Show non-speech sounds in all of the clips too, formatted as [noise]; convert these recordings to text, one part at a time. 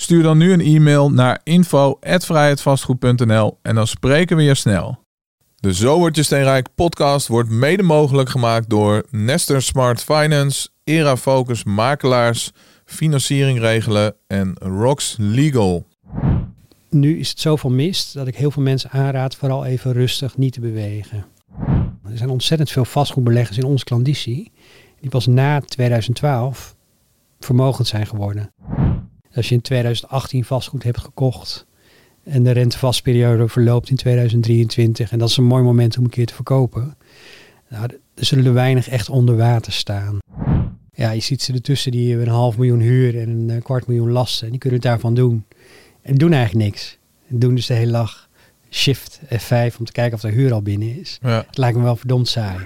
Stuur dan nu een e-mail naar info@vrijheidvastgoed.nl en dan spreken we je snel. De Zo wordt je steenrijk podcast wordt mede mogelijk gemaakt door Nester Smart Finance, Era Focus Makelaars, Financiering Regelen en Rox Legal. Nu is het zoveel mist dat ik heel veel mensen aanraad vooral even rustig niet te bewegen. Er zijn ontzettend veel vastgoedbeleggers in onze klanditie die pas na 2012 vermogend zijn geworden. Als je in 2018 vastgoed hebt gekocht en de rentevastperiode verloopt in 2023 en dat is een mooi moment om een keer te verkopen, nou, er zullen er weinig echt onder water staan. Ja, je ziet ze ertussen die een half miljoen huur en een eh, kwart miljoen lasten en die kunnen het daarvan doen. En doen eigenlijk niks. En doen dus de hele dag shift F5 om te kijken of de huur al binnen is. Ja. Het lijkt me wel verdomd saai.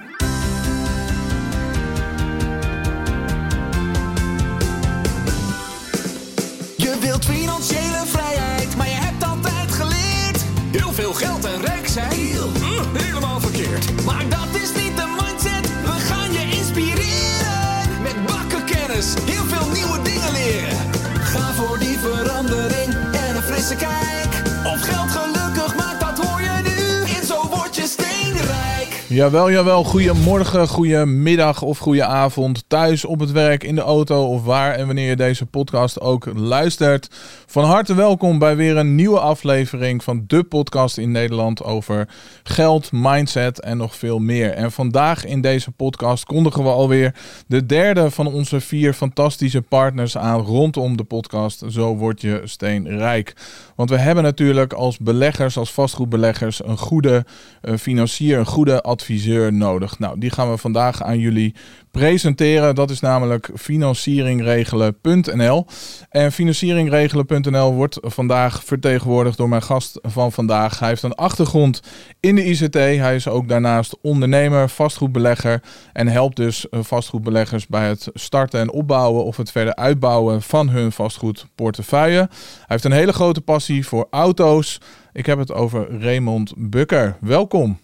Jawel, jawel. Goedemorgen, goedemiddag of goede avond. Thuis, op het werk, in de auto of waar en wanneer je deze podcast ook luistert. Van harte welkom bij weer een nieuwe aflevering van de podcast in Nederland over geld, mindset en nog veel meer. En vandaag in deze podcast kondigen we alweer de derde van onze vier fantastische partners aan rondom de podcast. Zo word je steenrijk. Want we hebben natuurlijk als beleggers, als vastgoedbeleggers, een goede eh, financier, een goede adviseur nodig. Nou, die gaan we vandaag aan jullie presenteren. Dat is namelijk financieringregelen.nl. En financieringregelen.nl wordt vandaag vertegenwoordigd door mijn gast van vandaag. Hij heeft een achtergrond in de ICT. Hij is ook daarnaast ondernemer, vastgoedbelegger en helpt dus eh, vastgoedbeleggers bij het starten en opbouwen of het verder uitbouwen van hun vastgoedportefeuille. Hij heeft een hele grote passie voor auto's. Ik heb het over Raymond Bukker. Welkom.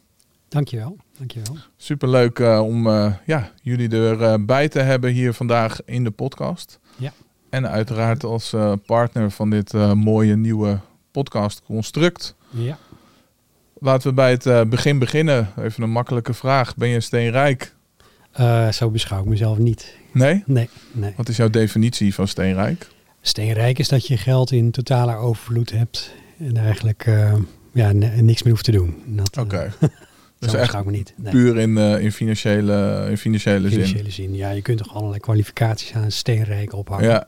Dankjewel. Dankjewel. Superleuk uh, om uh, ja, jullie erbij te hebben hier vandaag in de podcast. Ja. En uiteraard als partner van dit mooie nieuwe podcast Construct. Ja. Laten we bij het begin beginnen. Even een makkelijke vraag. Ben je steenrijk? zo beschouw ik mezelf niet. Nee? Nee, nee. Wat is jouw definitie van steenrijk? Steenrijk is dat je geld in totale overvloed hebt. En eigenlijk ja, niks meer hoeft te doen. Oké. Okay. [laughs] Dus echt me niet. Nee. puur in, uh, in financiële, in financiële, financiële zin. Ja, je kunt toch allerlei kwalificaties aan steenrijk ophangen. Ja.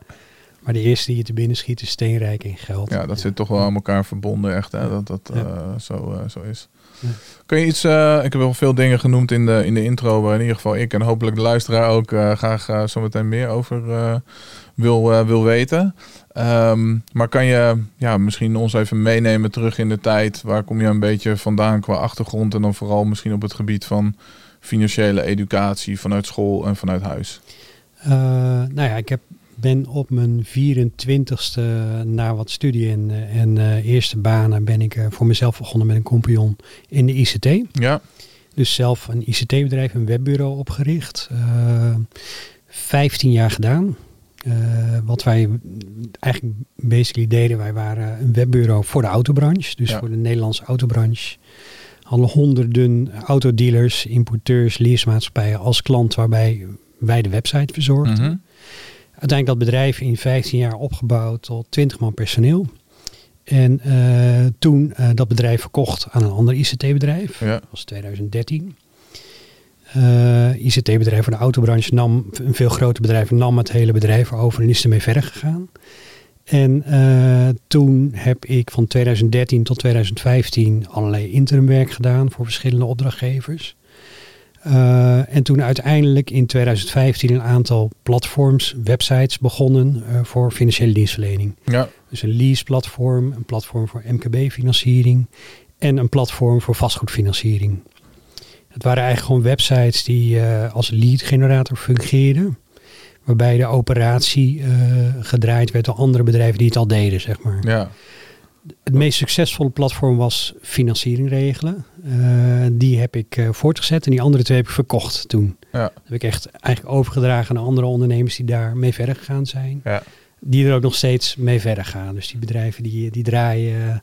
Maar de eerste die je te binnen schiet is steenrijk in geld. Ja, dat zit toch wel aan elkaar verbonden echt, hè? dat dat ja. uh, zo, uh, zo is. Ja. Kun je iets, ik heb wel veel dingen genoemd in de, in de intro, waar in ieder geval ik en hopelijk de luisteraar ook graag zo meteen meer over wil, wil weten. Um, maar kan je ja, misschien ons even meenemen terug in de tijd? Waar kom je een beetje vandaan qua achtergrond? En dan vooral misschien op het gebied van financiële educatie vanuit school en vanuit huis. Uh, nou ja, ik heb, ben op mijn 24ste na wat studie en, en uh, eerste banen ben ik uh, voor mezelf begonnen met een compagnon in de ICT. Ja. Dus zelf een ICT-bedrijf, een webbureau opgericht. 15 jaar gedaan. Uh, wat wij eigenlijk basically deden, wij waren een webbureau voor de autobranche. Dus ja. voor de Nederlandse autobranche. Hadden honderden autodealers, importeurs, leasemaatschappijen als klant waarbij wij de website verzorgden. Mm -hmm. Uiteindelijk dat bedrijf in 15 jaar opgebouwd tot 20 man personeel. En uh, toen uh, dat bedrijf verkocht aan een ander ICT-bedrijf. Ja. Dat was 2013. Uh, ICT-bedrijf van de autobranche nam, een veel groter bedrijf, nam het hele bedrijf over en is ermee verder gegaan. En uh, toen heb ik van 2013 tot 2015 allerlei interimwerk gedaan voor verschillende opdrachtgevers. Eh, en toen uiteindelijk in 2015 een aantal platforms, websites begonnen eh, voor financiële dienstverlening. Ja, Dus een lease-platform, een platform voor MKB-financiering en een platform voor vastgoedfinanciering. Het waren eigenlijk gewoon websites die eh, als lead-generator fungeerden. Waarbij de operatie eh, gedraaid werd door andere bedrijven die het al deden, zeg maar. ja, Het meest succesvolle platform was financiering regelen. Eh, die heb ik voortgezet en die andere twee heb ik verkocht toen. ja, Dat heb ik echt eigenlijk overgedragen aan andere ondernemers die daar mee verder gegaan zijn. ja. Die er ook nog steeds mee verder gaan. Dus die bedrijven die, die draaien,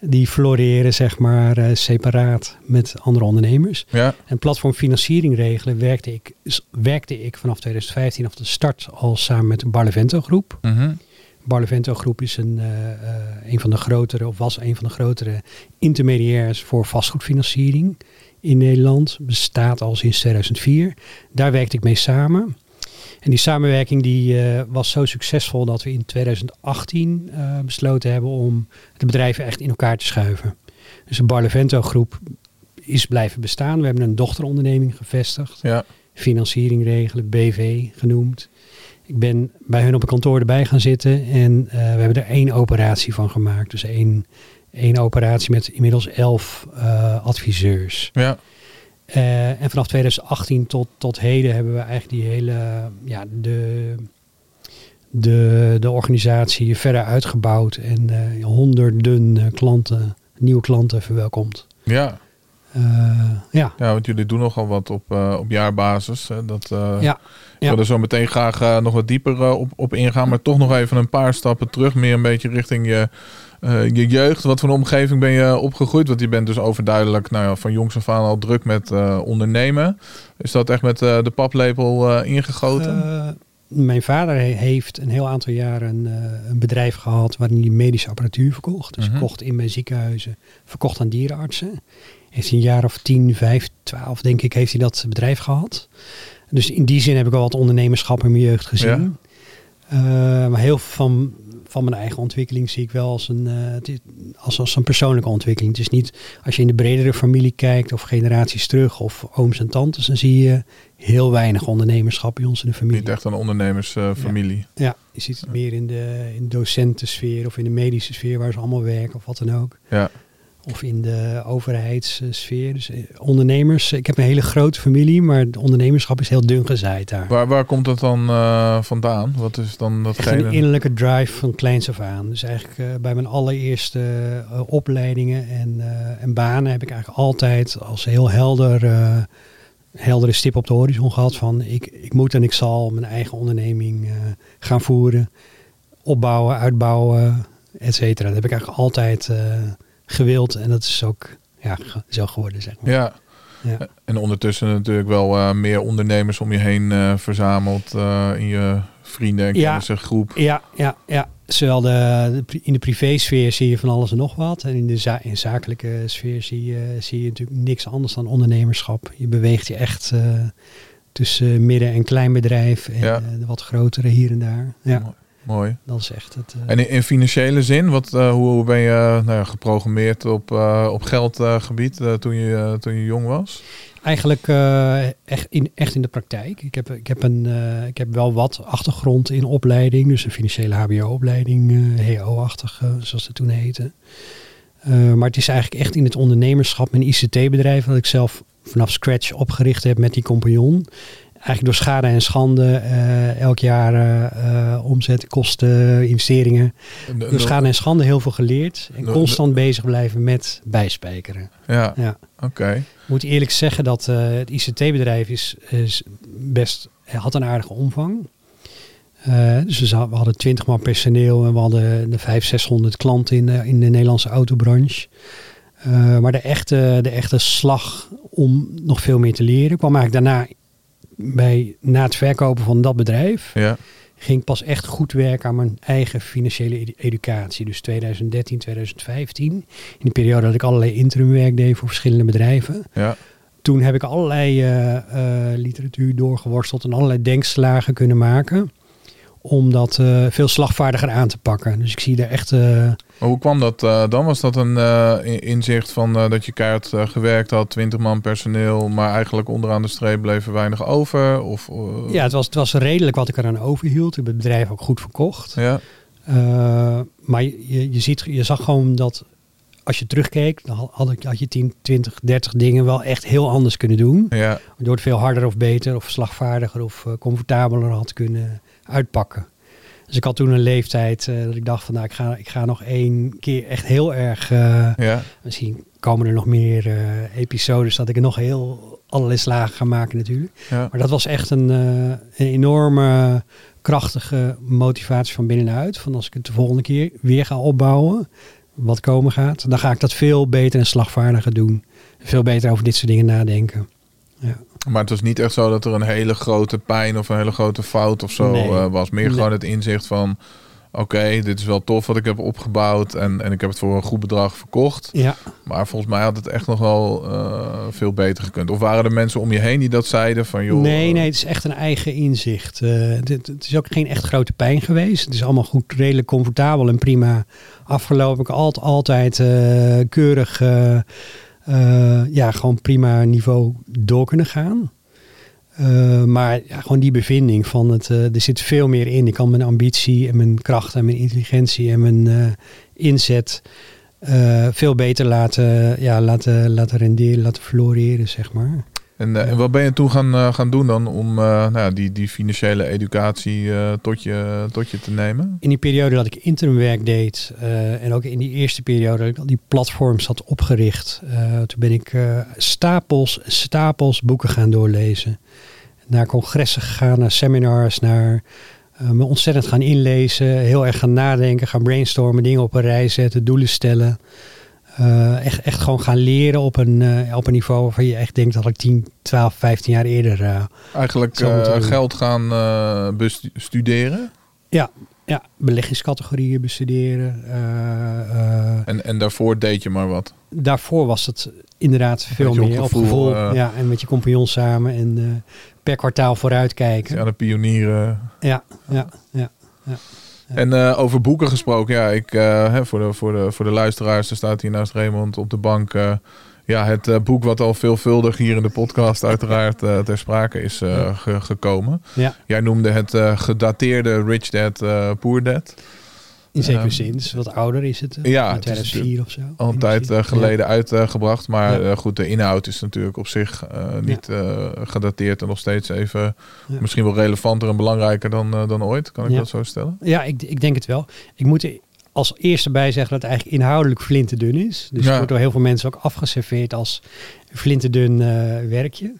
die floreren zeg maar eh, separaat met andere ondernemers. ja. En platform financiering regelen werkte ik, werkte ik vanaf 2015 af de start al samen met de Barlevento groep. Mhm. Barlevento Groep is een, eh, eh, een van de grotere, of was een van de grotere intermediairs voor vastgoedfinanciering in Nederland. Bestaat al sinds 2004. Daar werkte ik mee samen. En die samenwerking die, eh, was zo succesvol dat we in 2018 eh, besloten hebben om de bedrijven echt in elkaar te schuiven. Dus de Barlevento Groep is blijven bestaan. We hebben een dochteronderneming gevestigd ja. financiering regelen, BV genoemd. Ik ben bij hun op een kantoor erbij gaan zitten en eh, we hebben er één operatie van gemaakt. Dus één, één operatie met inmiddels elf adviseurs. ja. Eh, en vanaf 2018 tot, tot heden hebben we eigenlijk die hele, ja, de, de, de organisatie verder uitgebouwd en eh, honderden eh, klanten, nieuwe klanten verwelkomd. ja. Ja, Ja, want jullie doen nogal wat op, op jaarbasis. Hè? Dat, ja, Ik ja. wil er zo meteen graag nog wat dieper op, op ingaan. Maar toch nog even een paar stappen terug. Meer een beetje richting je, eh, je jeugd. Wat voor een omgeving ben je opgegroeid? Want je bent dus overduidelijk nou ja, van jongs af aan al druk met eh, ondernemen. Is dat echt met eh, de paplepel ingegoten? Mijn vader he- heeft een heel aantal jaren een bedrijf gehad waarin hij medische apparatuur verkocht. Dus Mhm. kocht in bij ziekenhuizen, verkocht aan dierenartsen. Heeft hij een jaar of 10, 5, 12 denk ik, heeft hij dat bedrijf gehad. Dus in die zin heb ik al wat ondernemerschap in mijn jeugd gezien. Maar heel veel van, van mijn eigen ontwikkeling zie ik wel als een, is- als, als een persoonlijke ontwikkeling. Het is niet, als je in de bredere familie kijkt of generaties terug of ooms en tantes, dan zie je heel weinig ondernemerschap bij ons in de familie. Niet echt een ondernemersfamilie. Ja, je ziet het meer in de, in de docentensfeer of in de medische sfeer waar ze allemaal werken of wat dan ook. ja. Of in de overheidssfeer. Dus eh, ondernemers, ik heb een hele grote familie, maar de ondernemerschap is heel dun gezaaid daar. Waar, waar komt dat dan eh, vandaan? Wat is dan Echt een innerlijke drive van kleins af aan. Dus eigenlijk eh, bij mijn allereerste opleidingen en, en banen heb ik eigenlijk altijd als heel helder, heldere stip op de horizon gehad van ik, ik moet en ik zal mijn eigen onderneming gaan voeren, opbouwen, uitbouwen, et cetera. Dat heb ik eigenlijk altijd gewild en dat is ook ja, zo geworden, zeg maar. Ja. Ja. En ondertussen natuurlijk wel eh, meer ondernemers om je heen eh, verzameld in je vrienden en kennissengroep. Ja, ja, ja. Zowel de, in de privésfeer zie je van alles en nog wat. En in de za in zakelijke sfeer zie je, zie je natuurlijk niks anders dan ondernemerschap. Je beweegt je echt eh, tussen midden- en kleinbedrijf en Ja. eh, de wat grotere hier en daar. Ja, Mooi. Is echt het. eh, En in, in financiële zin, wat, eh, hoe, hoe ben je nou ja, geprogrammeerd op, eh, op geldgebied toen, je, toen je jong was? Eigenlijk echt, in, echt in de praktijk. Ik heb, ik, heb een, ik heb wel wat achtergrond in opleiding. Dus een financiële hbo-opleiding, HO-achtig, zoals het toen heette. Maar het is eigenlijk echt in het ondernemerschap, mijn ICT-bedrijf, dat ik zelf vanaf scratch opgericht heb met die compagnon. Eigenlijk door schade en schande, eh, elk jaar eh, omzet, kosten, investeringen. De- Door schade en schande heel veel geleerd. En constant bezig blijven met bijspijkeren. Ja, Ja. oké. Ik moet eerlijk zeggen dat het ICT-bedrijf is, is best, had een aardige omvang. Dus we, we hadden 20 man personeel en we hadden de 500, 600 klanten in de, in de Nederlandse autobranche. Maar de echte, de echte slag om nog veel meer te leren kwam eigenlijk daarna bij, na het verkopen van dat bedrijf Ja, ging ik pas echt goed werken aan mijn eigen financiële edu- educatie. Dus 2013, 2015. In de periode dat ik allerlei interimwerk deed voor verschillende bedrijven. ja, Toen heb ik allerlei eh, eh, literatuur doorgeworsteld en allerlei denkslagen kunnen maken. om dat eh, veel slagvaardiger aan te pakken. Dus ik zie er echt... Maar hoe kwam dat eh, dan? Was dat een eh, in- inzicht van eh, dat je eh, gewerkt had, 20 man personeel, maar eigenlijk onderaan de streep bleef er weinig over? Of, ja, het was, het was redelijk wat ik eraan overhield. Ik heb het bedrijf ook goed verkocht. ja? Maar je, je, ziet, je zag gewoon dat als je terugkeek, dan had, ik- had je 10, 20, 30 dingen wel echt heel anders kunnen doen. Ja, Waardoor het veel harder of beter of slagvaardiger of comfortabeler had kunnen uitpakken. Dus ik had toen een leeftijd eh, dat ik dacht van nou ik ga, ik ga nog één keer echt heel erg, eh, ja. misschien komen er nog meer eh, episodes dat ik er nog heel allerlei slagen ga maken natuurlijk. ja. Maar dat was echt een, een enorme krachtige motivatie van binnenuit. Van als ik het de volgende keer weer ga opbouwen, wat komen gaat, dan ga ik dat veel beter en slagvaardiger doen. Veel beter over dit soort dingen nadenken. Ja. Maar het was niet echt zo dat er een hele grote pijn of een hele grote fout of zo Nee. eh, was. Meer Nee. gewoon het inzicht van, oké, dit is wel tof wat ik heb opgebouwd en, en ik heb het voor een goed bedrag verkocht. ja, Maar volgens mij had het echt nog wel eh, veel beter gekund. Of waren er mensen om je heen die dat zeiden van, joh... nee, eh, nee, het is echt een eigen inzicht. Het, het is ook geen echt grote pijn geweest. Het is allemaal goed, redelijk comfortabel en prima afgelopen. Ik altijd, altijd keurig, eh, ja, gewoon prima niveau door kunnen gaan. Eh, maar ja, gewoon die bevinding van het, eh, er zit veel meer in. Ik kan mijn ambitie en mijn kracht en mijn intelligentie en mijn inzet veel beter laten, ja, laten, laten renderen, laten floreren, zeg maar. En, eh, en wat ben je toen gaan, eh, gaan doen dan om eh, nou, die, die financiële educatie tot, je, tot je te nemen? in die periode dat ik interimwerk deed en ook in die eerste periode dat ik al die platforms had opgericht, toen ben ik stapels, stapels boeken gaan doorlezen. Naar congressen gegaan, naar seminars, naar me ontzettend gaan inlezen, heel erg gaan nadenken, gaan brainstormen, dingen op een rij zetten, doelen stellen. Eh, echt, echt gewoon gaan leren op een, eh, op een niveau waarvan je echt denkt dat ik 10, 12, 15 jaar eerder eh, Eigenlijk geld gaan bestuderen. ja, ja, beleggingscategorieën bestuderen. En, en daarvoor deed je maar wat. daarvoor was het inderdaad veel op meer op gevoel, ja, en met je compagnon samen en per kwartaal vooruitkijken. Ja, de pionieren. Ja, ja, ja. En eh, over boeken gesproken, ja, ik, hè, voor, de, voor, de, voor de luisteraars, er staat hier naast Raymond op de bank. eh, ja, het boek wat al veelvuldig hier in de podcast uiteraard ter sprake is ge- gekomen. ja, Jij noemde het gedateerde Rich Dad, Poor Dad. In zekere Ehm, zin. Dus wat ouder is het. eh, ja, het is 2004 of zo. Al een tijd eh, geleden uitgebracht. Maar Ja. eh, goed, de inhoud is natuurlijk op zich niet gedateerd en nog steeds even Ja. misschien wel relevanter en belangrijker dan, dan ooit. Kan ik dat zo stellen? Ja, ik, ik denk het wel. Ik moet er als eerste bij zeggen dat het eigenlijk inhoudelijk flinterdun is. Dus het wordt door heel veel mensen ook afgeserveerd als flinterdun eh werkje.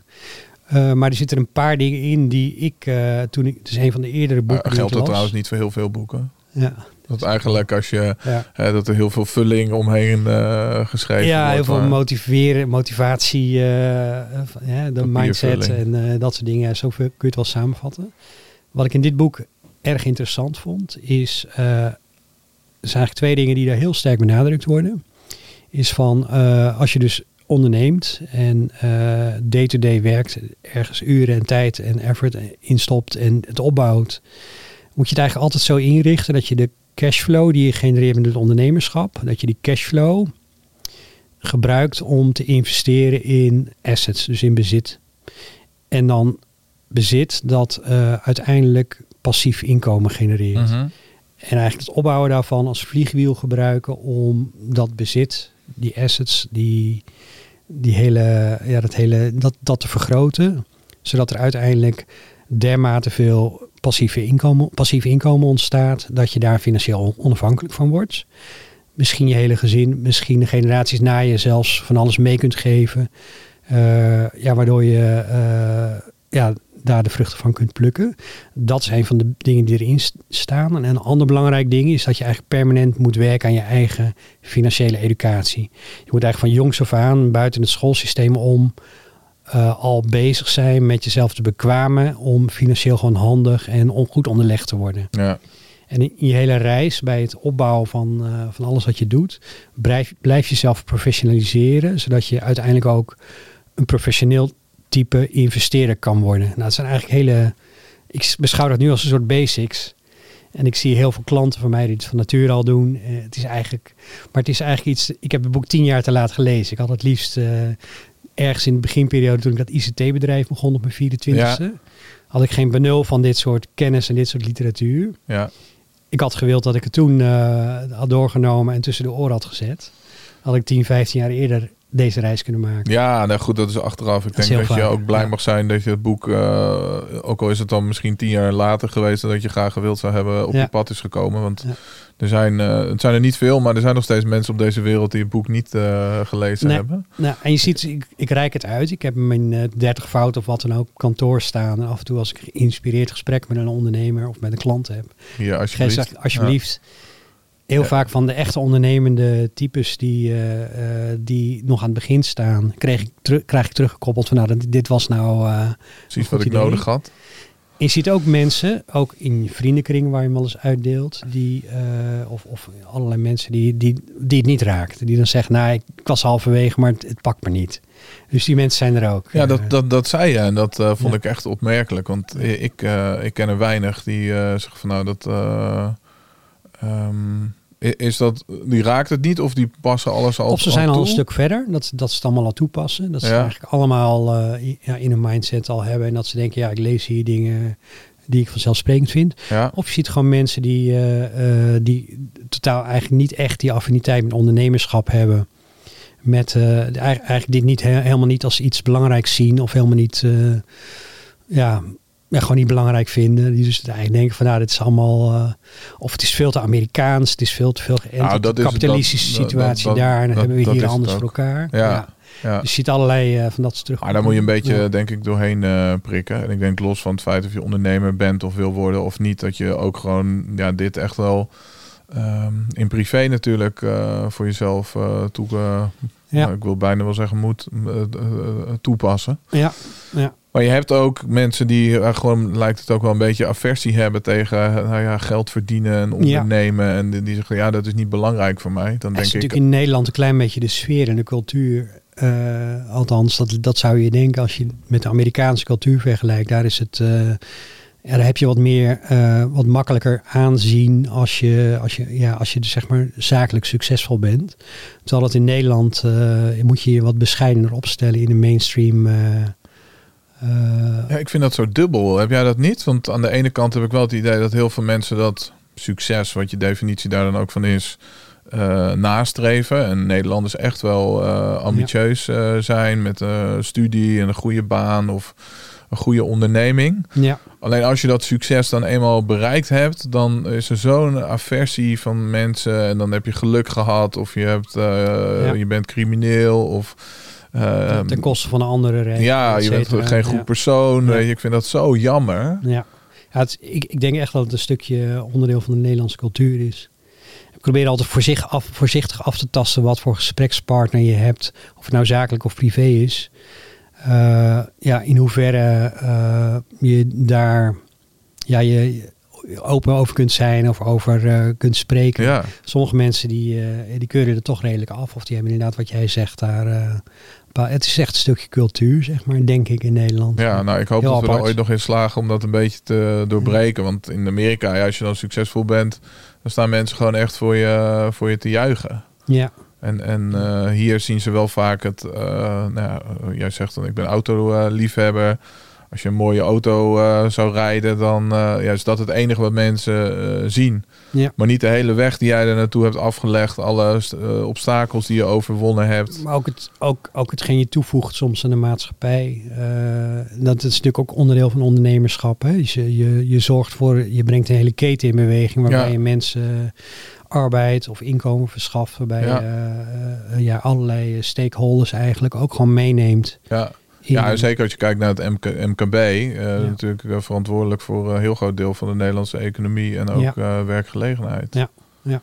Maar er zitten een paar dingen in die ik toen ik... Het is een van de eerdere boeken geldt dat trouwens niet voor heel veel boeken. Ja, Dat eigenlijk als je ja. hè, dat er heel veel vulling omheen eh, geschreven Ja, heel wordt. veel maar- motiveren, motivatie, eh, ja, de mindset en eh, dat soort dingen. Zo kun je het wel samenvatten. Wat ik in dit boek erg interessant vond, is... er zijn eigenlijk twee dingen die daar heel sterk benadrukt worden. Is van, als je dus onderneemt en day-to-day werkt, ergens uren en tijd en effort instopt en het opbouwt, moet je het eigenlijk altijd zo inrichten dat je de cashflow die je genereert met het ondernemerschap, dat je die cashflow gebruikt om te investeren in assets, dus in bezit. En dan bezit dat eh, uiteindelijk passief inkomen genereert. Mhm. En eigenlijk het opbouwen daarvan als vliegwiel gebruiken om dat bezit, die assets, die, die hele, ja, dat, hele, dat, dat te vergroten. Zodat er uiteindelijk dermate veel passieve inkomen, passief inkomen ontstaat, dat je daar financieel onafhankelijk van wordt. Misschien je hele gezin, misschien de generaties na je zelfs van alles mee kunt geven. Eh, ja, waardoor je eh, ja, daar de vruchten van kunt plukken. Dat is een van de dingen die erin staan. En een ander belangrijk ding is dat je eigenlijk permanent moet werken aan je eigen financiële educatie. Je moet eigenlijk van jongs af aan, buiten het schoolsysteem om, eh, al bezig zijn met jezelf te bekwamen om financieel gewoon handig en on- goed onderlegd te worden. Ja. En in je hele reis, bij het opbouwen van, eh, van alles wat je doet, blijf, blijf jezelf professionaliseren, zodat je uiteindelijk ook een professioneel type investeerder kan worden. Nou, het zijn eigenlijk hele, ik beschouw dat nu als een soort basics. En ik zie heel veel klanten van mij die het van nature al doen. Eh, het is eigenlijk, maar het is eigenlijk iets. Ik heb het boek tien jaar te laat gelezen. Ik had het liefst ergens in de beginperiode toen ik dat ICT-bedrijf begon op mijn 24e. Had ik geen benul van dit soort kennis en dit soort literatuur. Ja. Ik had gewild dat ik het toen eh, had doorgenomen en tussen de oren had gezet. Had ik 10, 15 jaar eerder deze reis kunnen maken. Ja, nou goed, dat is achteraf. Ik Dat denk dat je ook blij ja. mag zijn dat je het boek, eh, ook al is het dan misschien tien jaar later geweest dat je graag gewild zou hebben, op je pad is gekomen. Want. Er zijn, eh, het zijn er niet veel, maar er zijn nog steeds mensen op deze wereld die het boek niet eh, gelezen Nee. hebben. Nou, en je ziet, ik, ik reik het uit. Ik heb mijn eh 30 fouten of wat dan ook op kantoor staan. En af en toe als ik geïnspireerd gesprek met een ondernemer of met een klant heb. Geef alsjeblieft. alsjeblieft. Heel Ja. vaak van de echte ondernemende types die, eh, die nog aan het begin staan, kreeg ik, krijg ik teruggekoppeld van nou, dit- was nou... Precies wat ik idee. nodig had. Je ziet ook mensen, ook in je vriendenkring waar je hem wel eens uitdeelt, die, eh, of, of allerlei mensen die, die, die het niet raakt. Die dan zeggen, nou, ik, was halverwege, maar het, het pakt me niet. Dus die mensen zijn er ook. Ja, Eh, dat, dat, dat zei je en dat eh, vond Ja. ik echt opmerkelijk. Want ik, ik ken er weinig die zeggen van nou dat... eh, ehm, is dat, die raakt het niet of die passen alles al Of ze zijn al een stuk verder, dat, dat ze het allemaal al toepassen. Dat ze Ja. eigenlijk allemaal eh, ja, in hun mindset al hebben. En dat ze denken, ja, ik lees hier dingen die ik vanzelfsprekend vind. Ja, Of je ziet gewoon mensen die, eh, eh, die totaal eigenlijk niet echt die affiniteit met ondernemerschap hebben. Met eigenlijk dit niet he- helemaal niet als iets belangrijks zien of helemaal niet, ja, ja, gewoon niet belangrijk vinden. Die dus eigenlijk denken van nou, dit is allemaal, eh, of het is veel te Amerikaans, het is veel te veel geënt Nou, de kapitalistische dat- situatie dat- daar. En dan hebben we hier anders voor elkaar. Ja. ja. Dus je ziet allerlei eh, van dat soort terug. Maar daar moet je een beetje, denk ik, doorheen eh, prikken. En ik denk los van het feit of je ondernemer bent of wil worden of niet, dat je ook gewoon ja, dit echt wel ehm, in privé natuurlijk voor jezelf eh, toe, eh, Ja. nou, ik wil bijna wel zeggen, moet eh, eh, toepassen. Ja, ja. Maar je hebt ook mensen die eh, gewoon, lijkt het ook wel een beetje aversie hebben tegen eh, nou ja, geld verdienen en ondernemen. En die, die zeggen, ja, dat is niet belangrijk voor mij. Dan Het is denk ik, natuurlijk in Nederland een klein beetje de sfeer en de cultuur. eh, althans, dat, dat zou je denken als je met de Amerikaanse cultuur vergelijkt. Daar is het. Ja, daar heb je wat meer, eh, wat makkelijker aanzien als je, als je, ja, als je dus zeg maar zakelijk succesvol bent. Terwijl dat in Nederland eh, moet je je wat bescheidener opstellen in de mainstream. eh, Ja, ik vind dat zo dubbel. Heb jij dat niet? Want aan de ene kant heb ik wel het idee dat heel veel mensen dat succes, wat je definitie daar dan ook van is, nastreven. En Nederlanders echt wel ambitieus zijn met studie en een goede baan of een goede onderneming. ja, Alleen als je dat succes dan eenmaal bereikt hebt, dan is er zo'n aversie van mensen. En dan heb je geluk gehad, of je, hebt, eh, je bent crimineel, of eh, ten koste van een andere reden. ja, je bent geen goed Ja. persoon. Ja. Ik vind dat zo jammer. Ja, ja het, ik, ik denk echt dat het een stukje onderdeel van de Nederlandse cultuur is. Ik probeer altijd voorzichtig af, voorzichtig af te tasten wat voor gesprekspartner je hebt. Of het nou zakelijk of privé is. Eh, ja, in hoeverre eh, je daar ja, je open over kunt zijn of over eh, kunt spreken. Ja, Sommige mensen die, die keuren er toch redelijk af. Of die hebben inderdaad wat jij zegt daar. het is echt een stukje cultuur, zeg maar, denk ik in Nederland. ja nou, ik hoop Heel dat we er ooit nog in slagen om dat een beetje te doorbreken. Want in Amerika, ja, als je dan succesvol bent, dan staan mensen gewoon echt voor je, voor je te juichen. Ja, En, en eh, hier zien ze wel vaak het, eh, nou ja, eh, jij zegt dan, ik ben autoliefhebber. Als je een mooie auto zou rijden, dan ja, is dat het enige wat mensen zien. ja. Maar niet de hele weg die jij er naartoe hebt afgelegd, alle obstakels die je overwonnen hebt. Maar ook, het, ook, ook hetgeen je toevoegt soms aan de maatschappij. dat is natuurlijk ook onderdeel van ondernemerschap. Hè? Dus je, je, je zorgt voor, je brengt een hele keten in beweging waarbij Ja. je mensen arbeid of inkomen verschaft. Waarbij Ja. je ja, allerlei stakeholders eigenlijk ook gewoon meeneemt. Ja, in- ja zeker als je kijkt naar het MK, MKB, eh, natuurlijk eh, verantwoordelijk voor een heel groot deel van de Nederlandse economie en ook Ja. eh, werkgelegenheid. Ja, ja.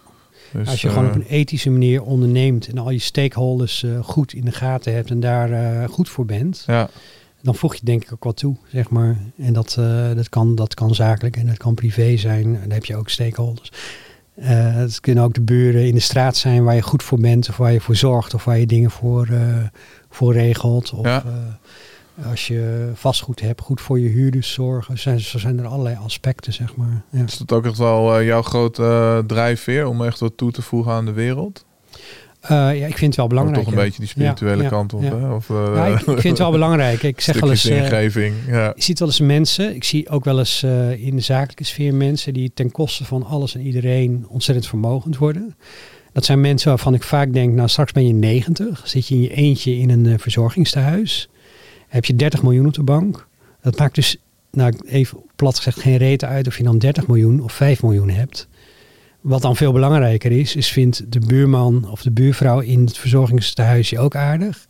Dus, Als je gewoon op eh, een ethische manier onderneemt en al je stakeholders eh, goed in de gaten hebt en daar eh, goed voor bent, ja, dan voeg je denk ik ook wat toe, zeg maar. En dat, eh, dat, kan, dat kan zakelijk en dat kan privé zijn. En dan heb je ook stakeholders. Eh, het kunnen ook de buren in de straat zijn waar je goed voor bent, of waar je voor zorgt, of waar je dingen voor, eh, voor regelt. Of, Ja. eh, Als je vastgoed hebt, goed voor je huurders zorgen. Zijn, zo zijn er allerlei aspecten, zeg maar. Ja. Is dat ook echt wel jouw grote drijfveer om echt wat toe te voegen aan de wereld? Eh, ja, ik vind het wel Of belangrijk. toch een ja. beetje die spirituele Ja, kant op, hè? Of, eh, Ja, ik, ik vind het wel [laughs] belangrijk. Ik zeg wel eens, eh, ingeving. Je ziet wel eens mensen, ik zie ook wel eens in de zakelijke sfeer mensen die ten koste van alles en iedereen ontzettend vermogend worden. Dat zijn mensen waarvan ik vaak denk, nou straks ben je 90, zit je in je eentje in een eh, verzorgingstehuis, heb je 30 miljoen op de bank. Dat maakt dus, nou even plat gezegd, geen reden uit of je dan 30 miljoen of 5 miljoen hebt. Wat dan veel belangrijker is, is vindt de buurman of de buurvrouw in het verzorgingstehuis je ook aardig?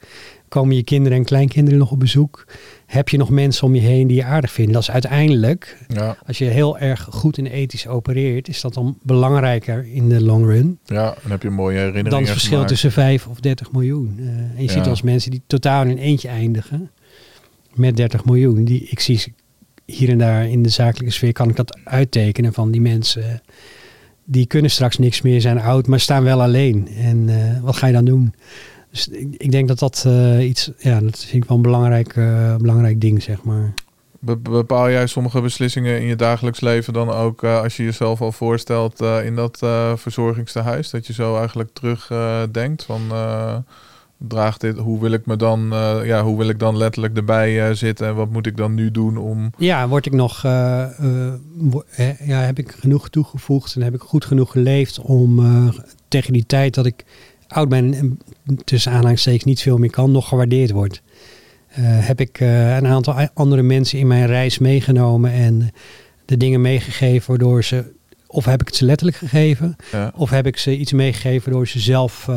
Komen je kinderen en kleinkinderen nog op bezoek? Heb je nog mensen om je heen die je aardig vinden? Dat is uiteindelijk, Ja, als je heel erg goed en ethisch opereert, is dat dan belangrijker in de long run ja, dan heb je mooie herinneringen dan het verschil gemaakt. tussen 5 of 30 miljoen. Eh, en je Ja. ziet eens mensen die totaal in eentje eindigen met 30 miljoen. Die, ik zie hier en daar in de zakelijke sfeer, kan ik dat uittekenen van die mensen. Die kunnen straks niks meer, zijn oud, maar staan wel alleen. En eh, wat ga je dan doen? Dus ik, ik denk dat dat eh, iets, ja, dat vind ik wel een belangrijk, eh, belangrijk ding, zeg maar. Be- bepaal jij sommige beslissingen in je dagelijks leven dan ook als je jezelf al voorstelt in dat eh verzorgingstehuis? Dat je zo eigenlijk terug eh, denkt van draagt dit, hoe wil ik me dan, eh, ja, hoe wil ik dan letterlijk erbij eh, zitten en wat moet ik dan nu doen om. Ja, word ik nog, eh, wo- ja, heb ik genoeg toegevoegd en heb ik goed genoeg geleefd om tegen die tijd dat ik oud ben en tussen aanhalingstekens niet veel meer kan, nog gewaardeerd wordt. Heb ik een aantal andere mensen in mijn reis meegenomen en de dingen meegegeven waardoor ze, of heb ik het ze letterlijk gegeven, Ja, of heb ik ze iets meegegeven waardoor ze zelf,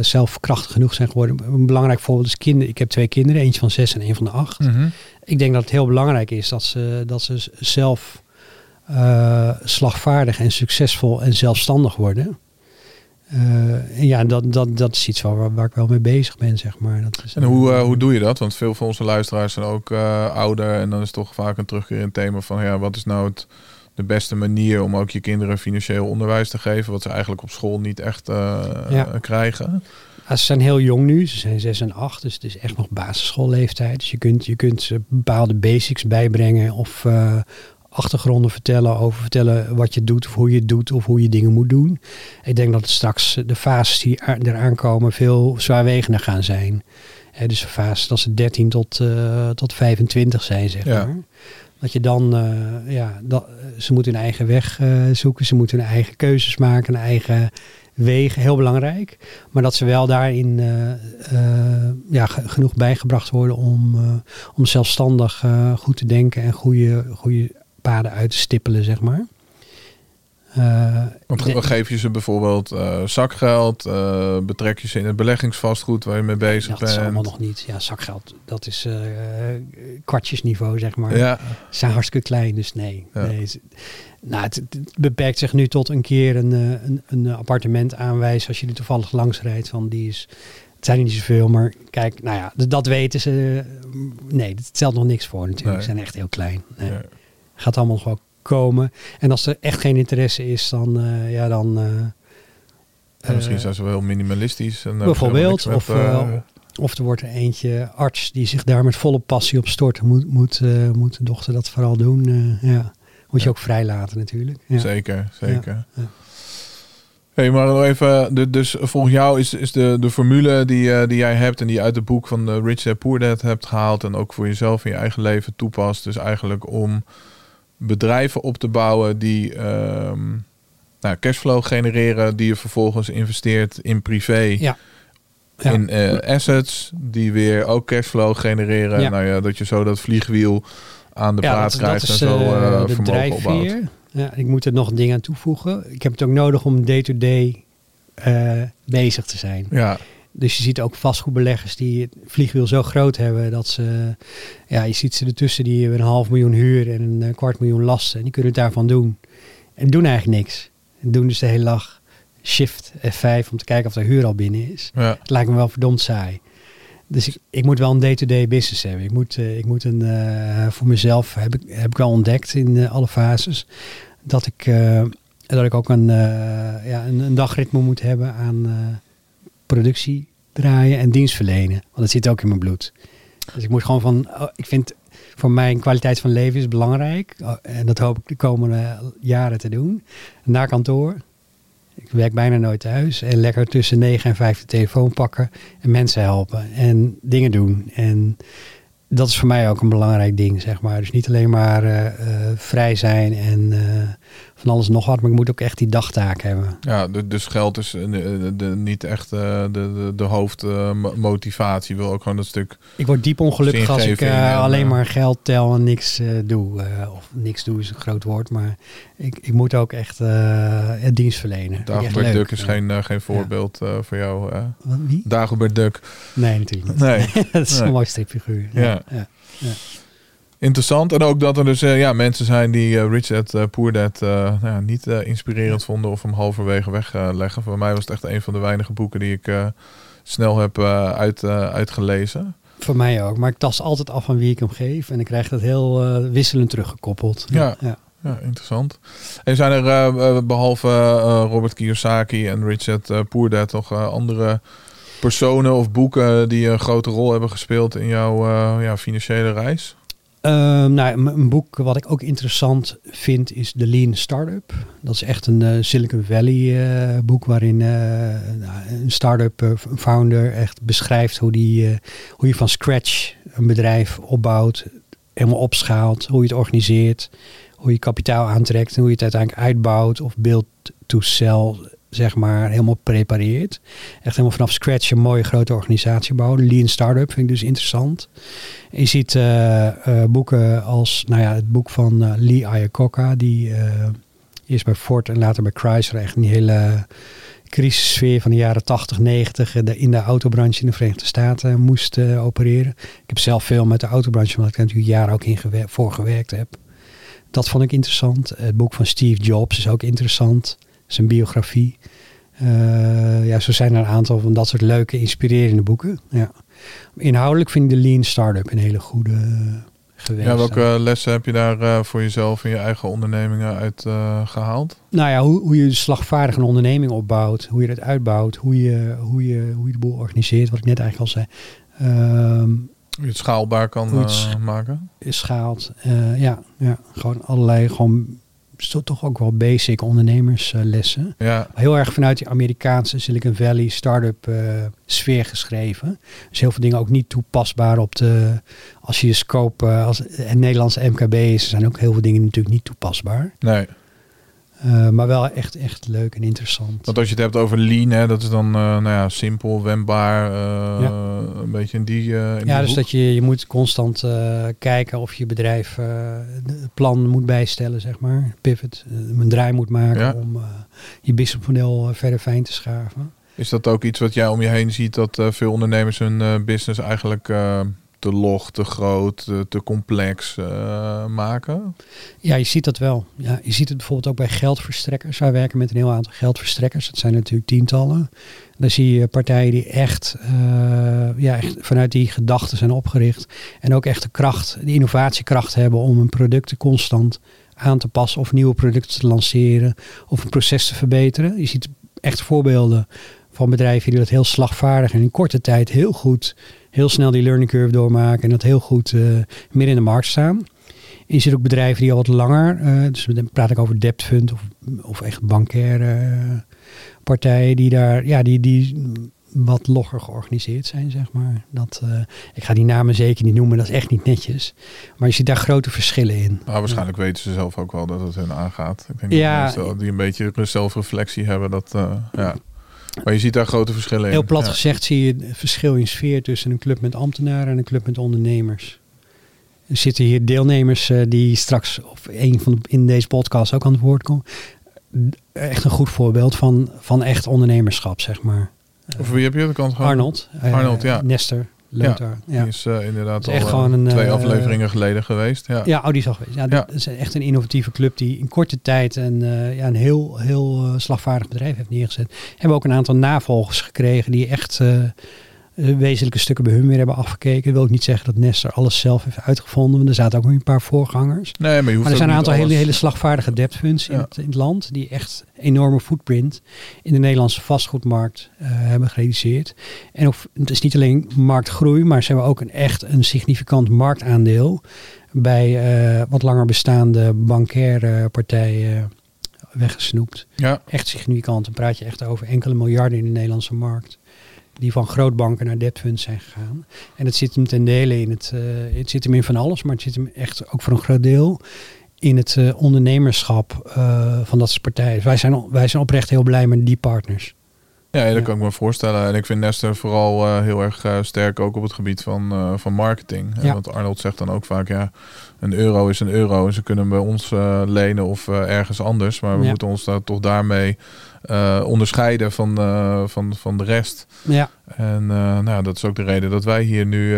zelf krachtig genoeg zijn geworden. Een belangrijk voorbeeld is kinderen. Ik heb twee kinderen, eentje van zes en een van de acht. Mhm. Ik denk dat het heel belangrijk is dat ze, dat ze zelf eh, slagvaardig en succesvol en zelfstandig worden. Eh, en ja, dat, dat, dat is iets waar, waar ik wel mee bezig ben, zeg maar. Dat is, En hoe, eh, hoe doe je dat? Want veel van onze luisteraars zijn ook eh, ouder en dan is toch vaak een terugkerend thema van ja, wat is nou het, de beste manier om ook je kinderen financieel onderwijs te geven, wat ze eigenlijk op school niet echt eh, Ja. krijgen. Ja, ze zijn heel jong nu, ze zijn 6 en 8, dus het is echt nog basisschoolleeftijd. Dus je kunt, je kunt ze bepaalde basics bijbrengen of eh, achtergronden vertellen over vertellen wat je doet of hoe je het doet of hoe je dingen moet doen. Ik denk dat het straks de fases die eraan komen veel zwaarwegender gaan zijn. Dus de fase dat ze 13 tot, eh, tot 25 zijn, zeg Ja. maar. Dat je dan, eh, ja, dat, ze moeten hun eigen weg eh, zoeken, ze moeten hun eigen keuzes maken, hun eigen wegen, heel belangrijk. Maar dat ze wel daarin eh, eh, ja, ge- genoeg bijgebracht worden om, eh, om zelfstandig eh, goed te denken en goede, goede paden uit te stippelen, zeg maar. Eh, Want geef je ze bijvoorbeeld eh, zakgeld, eh, betrek je ze in het beleggingsvastgoed waar je mee bezig dat is allemaal bent. nog niet. Ja, zakgeld, dat is eh, kwartjesniveau, zeg maar. Ja, Ze zijn hartstikke klein, dus nee. Ja. nee nou, het, het beperkt zich nu tot een keer een, een, een appartement aanwijzen als je er toevallig langs rijdt. Van die is, het zijn er niet zoveel, maar kijk, nou ja, dat weten ze. Nee, dat stelt nog niks voor natuurlijk. Nee. Ze zijn echt heel klein. Nee. Ja. Gaat allemaal gewoon komen. En als er echt geen interesse is, dan, eh, ja, dan. eh, En misschien eh, zijn ze wel heel minimalistisch. En, Bijvoorbeeld, of, Of er wordt er eentje arts die zich daar met volle passie op stort. Moet, moet, moet de dochter dat vooral doen. ja. Moet je Ja. ook vrijlaten natuurlijk. Ja. Zeker, zeker. ja. Hey, maar nog even, de- dus volgens jou is, is de, de formule die, die jij hebt en die je uit het boek van de Rich Dad Poor Dad hebt gehaald en ook voor jezelf in je eigen leven toepast, dus eigenlijk om bedrijven op te bouwen die ehm, nou, cashflow genereren, die je vervolgens investeert in privé, Ja. Ja. in eh, assets, die weer ook cashflow genereren. Ja. Nou ja, dat je zo dat vliegwiel aan de praat dat, krijgt dat is en zo eh, eh, de vermogen opbouwt. Ja, ik moet er nog dingen aan toevoegen. Ik heb het ook nodig om day-to-day bezig te zijn. Ja, Dus je ziet ook vastgoedbeleggers die het vliegwiel zo groot hebben dat ze, ja, je ziet ze ertussen die hebben een half miljoen huur en een eh, kwart miljoen lasten. En die kunnen het daarvan doen. En doen eigenlijk niks. En doen dus de hele dag shift F5 om te kijken of de huur al binnen is. ja. Het lijkt me wel verdomd saai. Dus ik, ik moet wel een day-to-day business hebben. Ik moet, eh, ik moet een, eh, voor mezelf, heb ik, heb ik wel ontdekt in alle fases, dat ik, dat ik ook een, ja, een, een dagritme moet hebben aan productie draaien en dienst verlenen. Want dat zit ook in mijn bloed. Dus ik moet gewoon van, oh, ik vind voor mijn kwaliteit van leven is belangrijk. Oh, en dat hoop ik de komende jaren te doen. Naar kantoor. Ik werk bijna nooit thuis. En lekker tussen 9 en 5 de telefoon pakken. En mensen helpen. En dingen doen. En dat is voor mij ook een belangrijk ding, zeg maar. Dus niet alleen maar eh, eh, vrij zijn en eh, van alles nog wat, maar ik moet ook echt die dagtaak hebben. Ja, dus geld is eh, de, de, niet echt eh, de, de, de hoofdmotivatie. wil ook gewoon dat stuk. Ik word diep ongelukkig als ik eh, en, alleen maar geld tel en niks doe. Of niks doe is een groot woord, maar ik, ik moet ook echt het dienst verlenen. Dagobert. Duck is geen, geen voorbeeld voor jou. Wat, wie? Dagobert Duck. Nee, natuurlijk niet. Nee. [laughs] dat is Nee. een mooi stripfiguur. Ja. ja. Interessant. En ook dat er dus eh, ja, mensen zijn die eh, Rich Dad eh, Poor Dad nou ja, niet inspirerend vonden of hem halverwege wegleggen. Voor mij was het echt een van de weinige boeken die ik snel heb uit, uitgelezen. Voor mij ook. Maar ik tas altijd af van wie ik hem geef. En ik krijg dat heel wisselend teruggekoppeld. Ja. ja. Ja, interessant. En zijn er eh, eh, behalve eh, Robert Kiyosaki en Richard uh, Poor Dad nog andere personen of boeken die een grote rol hebben gespeeld in jouw ja, financiële reis? Ehm, nou, een boek wat ik ook interessant vind is The Lean Startup. Dat is echt een eh, Silicon Valley eh, boek waarin eh, nou, een start-up founder echt beschrijft hoe, die, hoe je van scratch een bedrijf opbouwt, helemaal opschaalt, hoe je het organiseert, hoe je kapitaal aantrekt en hoe je het uiteindelijk uitbouwt of build to sell, zeg maar, helemaal prepareert. Echt helemaal vanaf scratch een mooie grote organisatie bouwen. Lean Startup vind ik dus interessant. Je ziet eh, eh, boeken als nou ja, het boek van eh, Lee Iacocca, die eerst bij Ford en later bij Chrysler echt die hele crisissfeer van de jaren 80, 90 eh, de- in de autobranche in de Verenigde Staten moest opereren. Ik heb zelf veel met de autobranche, omdat ik daar natuurlijk jaren ook in voor gewerkt heb. Dat vond ik interessant. Het boek van Steve Jobs is ook interessant. Zijn biografie. Eh, ja, zo zijn er een aantal van dat soort leuke, inspirerende boeken. Ja. Inhoudelijk vind ik de Lean Startup een hele goede eh, geweest. Ja, welke lessen heb je daar eh, voor jezelf in je eigen ondernemingen uit eh, gehaald? Nou ja, hoe, hoe je slagvaardig een onderneming opbouwt, hoe je het uitbouwt, hoe je, hoe je, hoe je de boel organiseert, wat ik net eigenlijk al zei. Ehm, Hoe je het schaalbaar kan sch- maken? is schaalt. Ja, ja, gewoon allerlei, gewoon zo toch ook wel basic ondernemerslessen. Ja, Heel erg vanuit die Amerikaanse Silicon Valley start-up eh, sfeer geschreven. Dus heel veel dingen ook niet toepasbaar op de, als je je scope, eh, als het Nederlandse MKB is, zijn ook heel veel dingen natuurlijk niet toepasbaar. nee. Eh, maar wel echt, echt leuk en interessant. Want als je het hebt over lean, hè, dat is dan eh, nou ja, simpel, wendbaar, eh, een beetje in die, in Ja, die dus hoek. dat je, je moet constant kijken of je bedrijf het plan moet bijstellen, zeg maar. Pivot, een draai moet maken Ja. om je businessmodel verder fijn te schaven. Is dat ook iets wat jij om je heen ziet, dat veel ondernemers hun business eigenlijk te log, te groot, te, complex eh, maken? Ja, je ziet dat wel. Ja, je ziet het bijvoorbeeld ook bij geldverstrekkers. Wij werken met een heel aantal geldverstrekkers. Dat zijn natuurlijk tientallen. Dan zie je partijen die echt, eh, ja, echt vanuit die gedachten zijn opgericht. En ook echt de kracht, de innovatiekracht hebben om hun producten constant aan te passen. Of nieuwe producten te lanceren. Of een proces te verbeteren. Je ziet echt voorbeelden van bedrijven die dat heel slagvaardig en in korte tijd heel goed, heel snel die learning curve doormaken. En dat heel goed eh, midden in de markt staan. Je ziet ook bedrijven die al wat langer, eh, dus dan praat ik over debt fund of, of echt bankaire eh, partijen die daar, ja, die, die wat logger georganiseerd zijn, zeg maar. Dat, ik ga die namen zeker niet noemen, dat is echt niet netjes. Maar je ziet daar grote verschillen in. Nou, waarschijnlijk weten ze zelf ook wel dat het hun aangaat. Ik denk Ja. dat die een beetje zelfreflectie hebben, dat ja. Maar je ziet daar grote verschillen in. Heel plat Ja. gezegd zie je het verschil in sfeer tussen een club met ambtenaren en een club met ondernemers. Er zitten hier deelnemers eh, die straks of een van de, in deze podcast ook aan het woord komen. Echt een goed voorbeeld van, van echt ondernemerschap, zeg maar. Of wie heb je de kans gehad? Arnold. eh, Arnold, ja. Nester. Lothar. Ja. Die is eh, inderdaad is al echt eh, gewoon een, twee eh, afleveringen geleden geweest. Ja. Ja, oh, die is al geweest. Ja, Ja. Dat is echt een innovatieve club die in korte tijd een, ja, een heel, heel slagvaardig bedrijf heeft neergezet. Hebben ook een aantal navolgers gekregen die echt wezenlijke stukken bij hun weer hebben afgekeken. Dat wil ik niet zeggen dat Nestor alles zelf heeft uitgevonden. Want er zaten ook nog een paar voorgangers. Nee, maar er ook zijn een aantal hele, alles- hele slagvaardige debt funds in, het, in het land. Die echt enorme footprint in de Nederlandse vastgoedmarkt eh, hebben gerealiseerd. En of, het is niet alleen marktgroei, maar ze hebben ook een, echt een significant marktaandeel bij eh, wat langer bestaande bankaire partijen weggesnoept. Ja, Echt significant. Dan praat je echt over enkele miljarden in de Nederlandse markt. Die van grootbanken naar debt funds zijn gegaan. En het zit hem ten dele in het. eh, het zit hem in van alles, maar het zit hem echt ook voor een groot deel in het eh, ondernemerschap eh, van dat soort partijen. Dus Wij zijn, wij zijn oprecht heel blij met die partners. ja, dat Ja. kan ik me voorstellen. En ik vind Nestor vooral heel erg sterk ook op het gebied van, van marketing. Ja. Want Arnold zegt dan ook vaak, ja, een euro is een euro. En ze kunnen bij ons lenen of ergens anders. Maar we moeten ons daar toch daarmee eh, onderscheiden van, eh, van, van de rest. Ja, En eh, nou, dat is ook de reden dat wij hier nu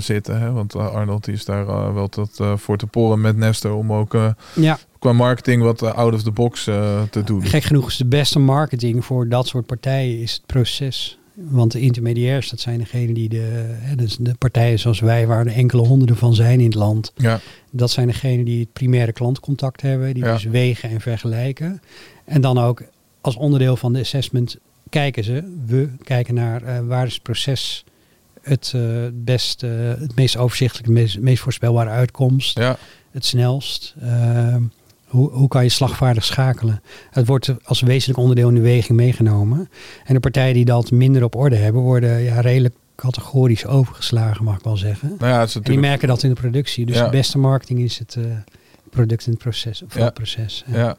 zitten. Hè? Want Arnold is daar wel tot, voor te porren met Nestor om ook ja. qua marketing wat out of the box te doen. gek genoeg is de beste marketing voor dat soort partijen is het proces. Want de intermediairs, dat zijn degenen die de, hè, dus de partijen zoals wij, waar er enkele honderden van zijn in het land. Ja, Dat zijn degenen die het primaire klantcontact hebben, die Ja. dus wegen en vergelijken. En dan ook als onderdeel van de assessment kijken ze, we kijken naar eh, waar is het proces het, eh, het best, eh, het meest overzichtelijk, het meest, meest voorspelbare uitkomst, ja, het snelst. Eh, hoe, hoe kan je slagvaardig schakelen? Het wordt als wezenlijk onderdeel in de weging meegenomen. En de partijen die dat minder op orde hebben, worden ja, redelijk categorisch overgeslagen, mag ik wel zeggen. nou ja, het is En die natuurlijk... merken dat in de productie. Dus Ja. de beste marketing is het product in het proces. Of Ja. het proces. Ja.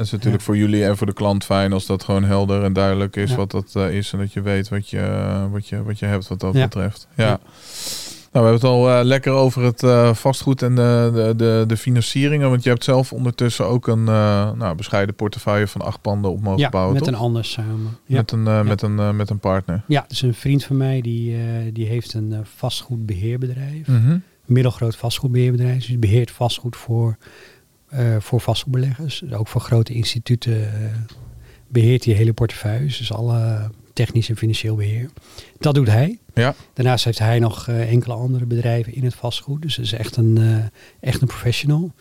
Het is natuurlijk Ja. voor jullie en voor de klant fijn als dat gewoon helder en duidelijk is Ja. wat dat eh, is en dat je weet wat je, wat je, wat je hebt wat dat Ja. betreft. Ja. Nou, we hebben het al eh, lekker over het eh, vastgoed en de, de, de, de financieringen. Want je hebt zelf ondertussen ook een eh, nou, bescheiden portefeuille van acht panden op mogen Ja, bouwen, met toch? een ander samen. Met, een, eh, met, een, eh, met een partner. ja dus een vriend van mij die, eh, die heeft een eh, vastgoedbeheerbedrijf. Een middelgroot vastgoedbeheerbedrijf. Dus die beheert vastgoed voor, eh, voor vastgoedbeleggers. Ook voor grote instituten eh, beheert hij hele portefeuilles. Dus alle technisch en financieel beheer. Dat doet hij. Ja, Daarnaast heeft hij nog eh, enkele andere bedrijven in het vastgoed. Dus is echt een, echt een professional.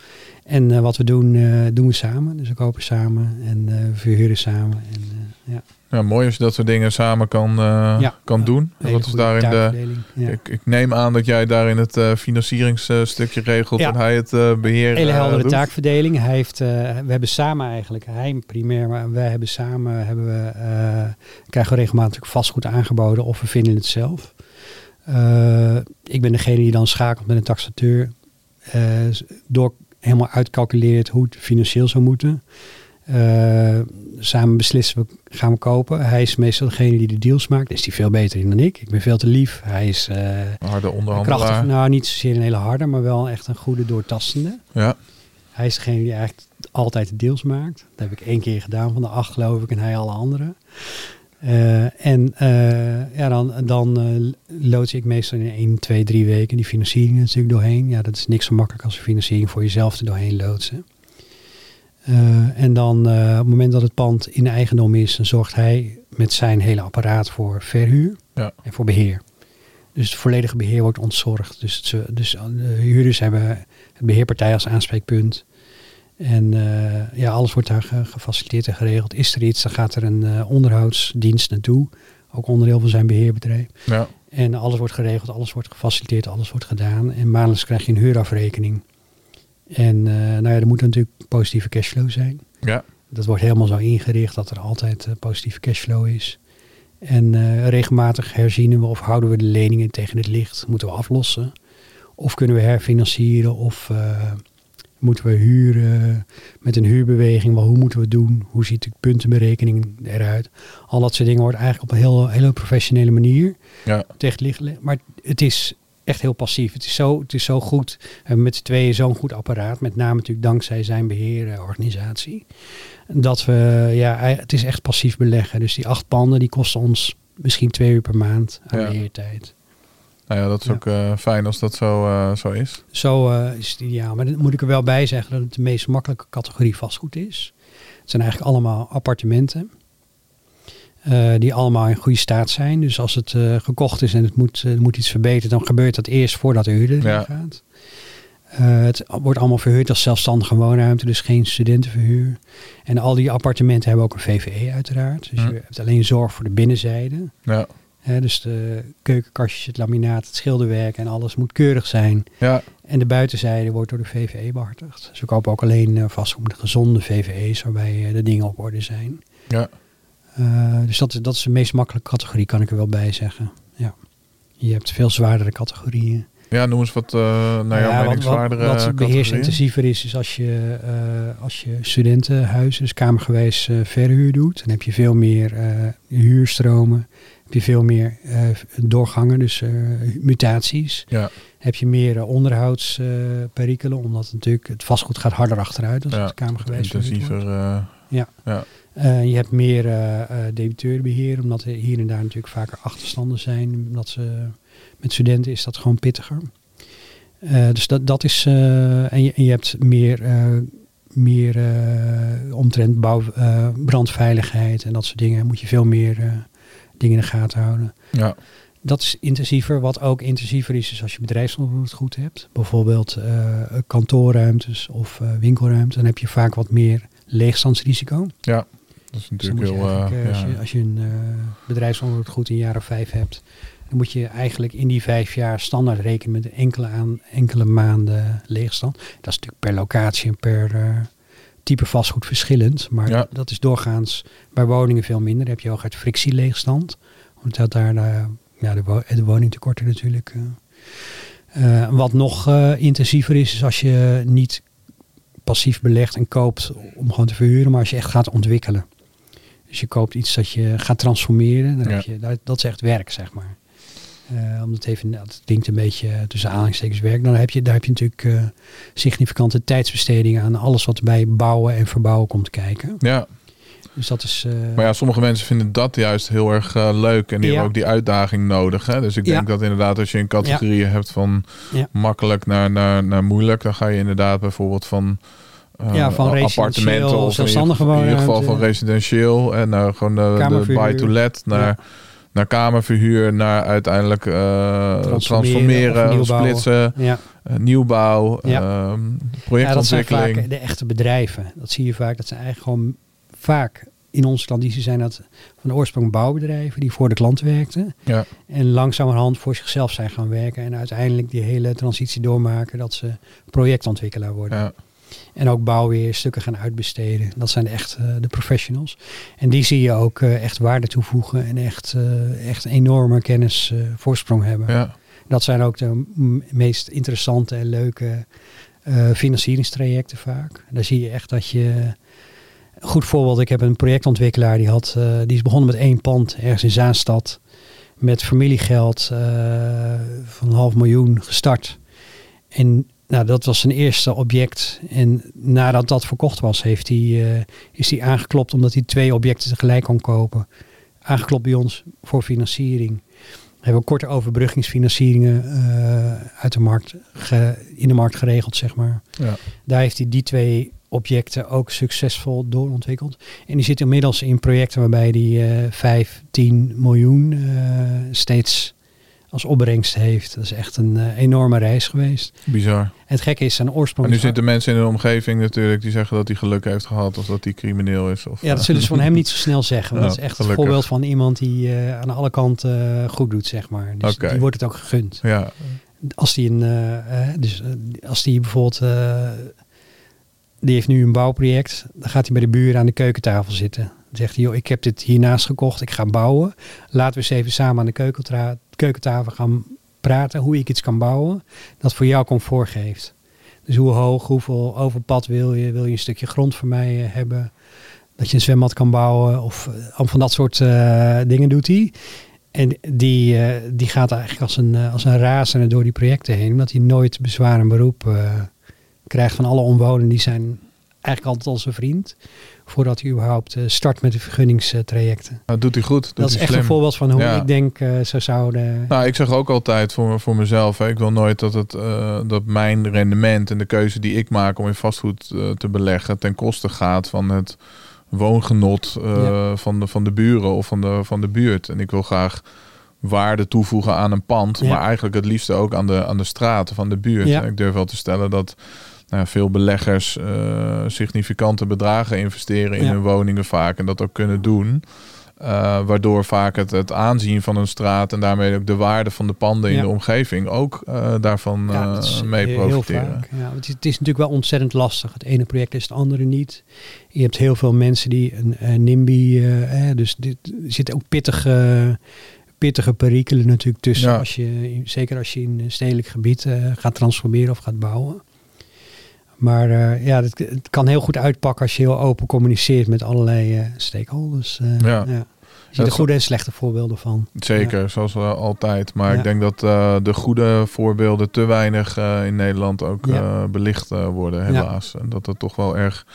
En eh, wat we doen, eh, doen we samen. Dus we kopen samen en we verhuren samen. En, ja, ja, mooi als je dat soort dingen samen kan, Ja. kan doen. Wat is daarin de. Ja. ik, ik neem aan dat jij daarin het financieringsstukje regelt en hij het eh, beheer Hele heldere doet. taakverdeling. Hij heeft, we hebben samen eigenlijk, hij primair, maar wij hebben samen, hebben we, krijgen we regelmatig vastgoed aangeboden of we vinden het zelf. Ik ben degene die dan schakelt met een taxateur, door helemaal uitcalculeert hoe het financieel zou moeten. Eh, samen beslissen we, gaan we kopen. Hij is meestal degene die de deals maakt. Is hij veel beter in dan ik. Ik ben veel te lief. Hij is Een harde onderhandelaar. krachtig. Nou, niet zozeer een hele harde, maar wel echt een goede doortastende. Ja, Hij is degene die eigenlijk altijd de deals maakt. Dat heb ik één keer gedaan van de acht geloof ik en hij alle andere. Eh, en eh, ja, dan, dan eh, loods ik meestal in 1, 2, 3 weken die financiering er natuurlijk doorheen. Ja, dat is niks zo makkelijk als een financiering voor jezelf er doorheen loodsen. En dan op het moment dat het pand in eigendom is, dan zorgt hij met zijn hele apparaat voor verhuur Ja. en voor beheer. Dus het volledige beheer wordt ontzorgd. Dus, dus de huurders hebben het beheerpartij als aanspreekpunt. En eh, ja, alles wordt daar ge- gefaciliteerd en geregeld. Is er iets, dan gaat er een eh, onderhoudsdienst naartoe. Ook onderdeel van zijn beheerbedrijf. ja, En alles wordt geregeld, alles wordt gefaciliteerd, alles wordt gedaan. En maandelijks krijg je een huurafrekening. En eh, nou ja, er moet natuurlijk positieve cashflow zijn. ja. Dat wordt helemaal zo ingericht dat er altijd positieve cashflow is. En regelmatig herzien we of houden we de leningen tegen het licht. Moeten we aflossen. Of kunnen we herfinancieren. Of moeten we huren met een huurbeweging. Wel, hoe moeten we het doen? Hoe ziet de puntenberekening eruit? Al dat soort dingen wordt eigenlijk op een heel, hele professionele manier ja. tegen licht. Maar het is echt heel passief. Het is zo, het is zo goed. We hebben met z'n tweeën zo'n goed apparaat. Met name natuurlijk dankzij zijn beheerorganisatie. Dat we, ja, het is echt passief beleggen. Dus die acht panden, die kosten ons misschien twee uur per maand aan Ja. beheertijd. Nou ja, dat is Ja. ook eh, fijn als dat zo, eh, zo is. Zo eh, is het ideaal. Maar dan moet ik er wel bij zeggen dat het de meest makkelijke categorie vastgoed is. Het zijn eigenlijk allemaal appartementen. die allemaal in goede staat zijn. Dus als het gekocht is en het moet, moet iets verbeterd, dan gebeurt dat eerst voordat de huurder Ja. gaat. Het wordt allemaal verhuurd als zelfstandige woonruimte, dus geen studentenverhuur. En al die appartementen hebben ook een VVE uiteraard. Dus Hm. je hebt alleen zorg voor de binnenzijde. Ja, Dus de keukenkastjes, het laminaat, het schilderwerk en alles moet keurig zijn. ja, En de buitenzijde wordt door de VVE behartigd. Dus we kopen ook alleen eh, vastgoed met gezonde VVE's waarbij eh, de dingen op orde zijn. ja. Eh, dus dat, is- dat is de meest makkelijke categorie, kan ik er wel bij zeggen. Ja. Je hebt veel zwaardere categorieën. ja noem eens wat, eh naar jouw Ja, mening, zwaardere wat, wat beheersintensiever is, is als je, eh, als je studentenhuizen, dus kamergewijs eh, verhuur doet. Dan heb je veel meer eh, huurstromen. Heb je veel meer eh, doorgangen, dus eh, mutaties. Ja, Heb je meer eh, onderhoudsperikelen, omdat natuurlijk het vastgoed gaat harder achteruit als ja. het kamergewijs intensiever. eh, Eh, je hebt meer eh eh, debiteurenbeheer, omdat er hier en daar natuurlijk vaker achterstanden zijn. Omdat ze, met studenten is dat gewoon pittiger. Dus dat, dat is. en, je, en je hebt meer, meer omtrent bouw, brandveiligheid en dat soort dingen. Moet je veel meer dingen in de gaten houden. ja, Dat is intensiever. Wat ook intensiever is, is als je bedrijfsonderhoud goed hebt. Bijvoorbeeld eh, kantoorruimtes of eh, winkelruimtes. Dan heb je vaak wat meer leegstandsrisico. ja. Dat is Dus natuurlijk heel... eh, als, je, als je een uh, bedrijfsonderhoud goed in een jaar of vijf hebt, dan moet je eigenlijk in die vijf jaar standaard rekenen met enkele, aan, enkele maanden leegstand. Dat is natuurlijk per locatie en per type vastgoed verschillend. Maar Ja. dat is doorgaans bij woningen veel minder. Dan heb je hooguit frictieleegstand. Omdat daar de, ja, de, wo- de woningtekorten natuurlijk. eh. Eh, wat nog eh, intensiever is, is als je niet passief belegt en koopt om gewoon te verhuren, maar als je echt gaat ontwikkelen. Dus je koopt iets dat je gaat transformeren. Dan Ja. heb je, dat, dat is echt werk, zeg maar. Eh, omdat even, dat klinkt een beetje tussen aanhalingstekens werk. Dan heb je, daar heb je natuurlijk eh, significante tijdsbestedingen aan alles wat bij bouwen en verbouwen komt kijken. ja, Dus dat is. eh, maar ja, sommige mensen vinden dat juist heel erg leuk. En die Ja. hebben ook die uitdaging nodig. Hè? Dus ik Ja. denk dat inderdaad als je een categorie hebt van makkelijk naar, naar, naar moeilijk. Dan ga je inderdaad bijvoorbeeld van... Ja, van appartementen of in zelfstandige geval- in ieder geval van residentieel en naar gewoon de, de buy-to-let naar, Ja. Naar kamerverhuur, naar uiteindelijk eh, Transformeren nieuwbouwen. splitsen, ja. eh, nieuwbouw, Ja. ehm, ja, dat zijn projectontwikkeling. vaak de echte bedrijven. Dat zie je vaak. Dat zijn eigenlijk gewoon vaak in onze klanditie zijn dat van de oorsprong bouwbedrijven die voor de klant werkten. Ja. En langzamerhand voor zichzelf zijn gaan werken. En uiteindelijk die hele transitie doormaken dat ze projectontwikkelaar worden. Ja. En ook bouw weer stukken gaan uitbesteden. Dat zijn echt eh, de professionals. En die zie je ook eh, echt waarde toevoegen en echt, eh, echt een enorme kennis voorsprong hebben. Ja. Dat zijn ook de meest interessante en leuke financieringstrajecten vaak. Daar zie je echt dat je... Een goed voorbeeld, ik heb een projectontwikkelaar die, had, die is begonnen met één pand ergens in Zaanstad. Met familiegeld van een half miljoen gestart. En nou, dat was zijn eerste object. En nadat dat verkocht was, heeft hij, eh, is hij aangeklopt omdat hij twee objecten tegelijk kon kopen. Aangeklopt bij ons voor financiering. We hebben korte overbruggingsfinancieringen eh, uit de markt ge- in de markt geregeld, zeg maar. Ja. Daar heeft hij die twee objecten ook succesvol doorontwikkeld. En die zit inmiddels in projecten waarbij die eh 5, 10 miljoen eh, steeds als opbrengst heeft. Dat is echt een eh, enorme reis geweest. Bizar. En het gekke is zijn oorsprong. En nu zitten mensen in de omgeving natuurlijk die zeggen dat hij geluk heeft gehad of dat hij crimineel is. Of, ja, dat zullen ze van hem niet zo snel zeggen. Want [laughs] dat is echt gelukkig. een voorbeeld van iemand die eh, aan alle kanten eh, goed doet, zeg maar. Dus Oké. die wordt het ook gegund. Ja, Als die een, eh, eh, dus eh, als die bijvoorbeeld, eh, die heeft nu een bouwproject, dan gaat hij bij de buren aan de keukentafel zitten. Dan zegt hij, joh, ik heb dit hiernaast gekocht, ik ga bouwen. Laten we eens even samen aan de keukentra- keukentafel gaan praten hoe ik iets kan bouwen dat voor jou comfort geeft. Dus hoe hoog, hoeveel overpad wil je? Wil je een stukje grond voor mij eh, hebben? Dat je een zwembad kan bouwen of eh, van dat soort eh, dingen doet hij. En die, die gaat eigenlijk als een, als een razende door die projecten heen. Omdat hij nooit bezwaar en beroep krijgt van alle omwonenden. Die zijn eigenlijk altijd al zijn vriend. Voordat hij überhaupt eh, start met de vergunningstrajecten. dat doet hij goed. Doet dat is echt slim. een voorbeeld van hoe Ja. ik denk eh zo zouden... Nou, ik zeg ook altijd voor, voor mezelf, hè, ik wil nooit dat, het, eh, dat mijn rendement en de keuze die ik maak om in vastgoed te beleggen ten koste gaat van het woongenot Ja. van, de, van de buren of van de, van de buurt. En ik wil graag waarde toevoegen aan een pand, Ja. maar eigenlijk het liefste ook aan de, aan de straten van de buurt. Ik durf wel te stellen dat nou veel beleggers eh, significante bedragen investeren in Ja. hun woningen vaak en dat ook kunnen doen. Eh, waardoor vaak het, het aanzien van een straat en daarmee ook de waarde van de panden in de omgeving ook eh, daarvan Ja, mee heel- heel profiteren. vaak. Ja, het, is, het is natuurlijk wel ontzettend lastig. Het ene project is het andere niet. Je hebt heel veel mensen die een, een NIMBY, eh, dus dit, er zitten ook pittige, pittige perikelen natuurlijk tussen. Ja. Als je, zeker als je in een stedelijk gebied gaat transformeren of gaat bouwen. Maar eh, ja, het, het kan heel goed uitpakken als je heel open communiceert met allerlei eh, stakeholders. eh, Ja. Je ziet er goede en slechte voorbeelden van. Zeker, zoals altijd. Maar Ja. ik denk dat de goede voorbeelden te weinig in Nederland ook Ja. belicht worden, helaas. En dat het toch wel erg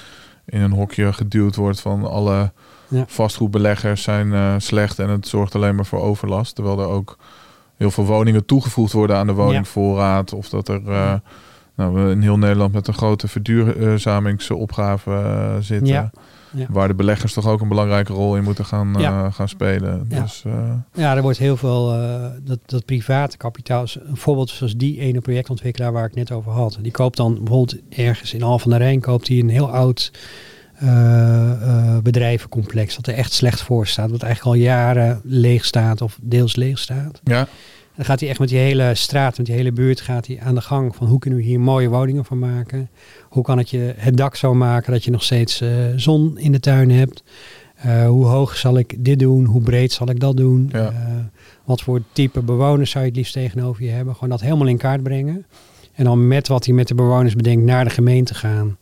in een hokje geduwd wordt van alle Ja. vastgoedbeleggers zijn slecht en het zorgt alleen maar voor overlast. Terwijl er ook heel veel woningen toegevoegd worden aan de woningvoorraad. Of dat er nou, we in heel Nederland met een grote verduurzamingsopgave eh, zitten. Ja. Ja. Waar de beleggers toch ook een belangrijke rol in moeten gaan, Ja. eh, gaan spelen. Ja. Dus, eh, Ja, er wordt heel veel, dat, dat private kapitaal, is een voorbeeld zoals die ene projectontwikkelaar waar ik net over had. Die koopt dan bijvoorbeeld ergens in Al van der Rijn, koopt hij een heel oud bedrijvencomplex dat er echt slecht voor staat. Wat eigenlijk al jaren leeg staat of deels leeg staat. ja, Dan gaat hij echt met die hele straat, met die hele buurt gaat hij aan de gang van hoe kunnen we hier mooie woningen van maken. Hoe kan het je het dak zo maken dat je nog steeds eh, zon in de tuin hebt. Eh, hoe hoog zal ik dit doen? Hoe breed zal ik dat doen? Ja. Eh, wat voor type bewoners zou je het liefst tegenover je hebben? Gewoon dat helemaal in kaart brengen. En dan met wat hij met de bewoners bedenkt naar de gemeente gaan.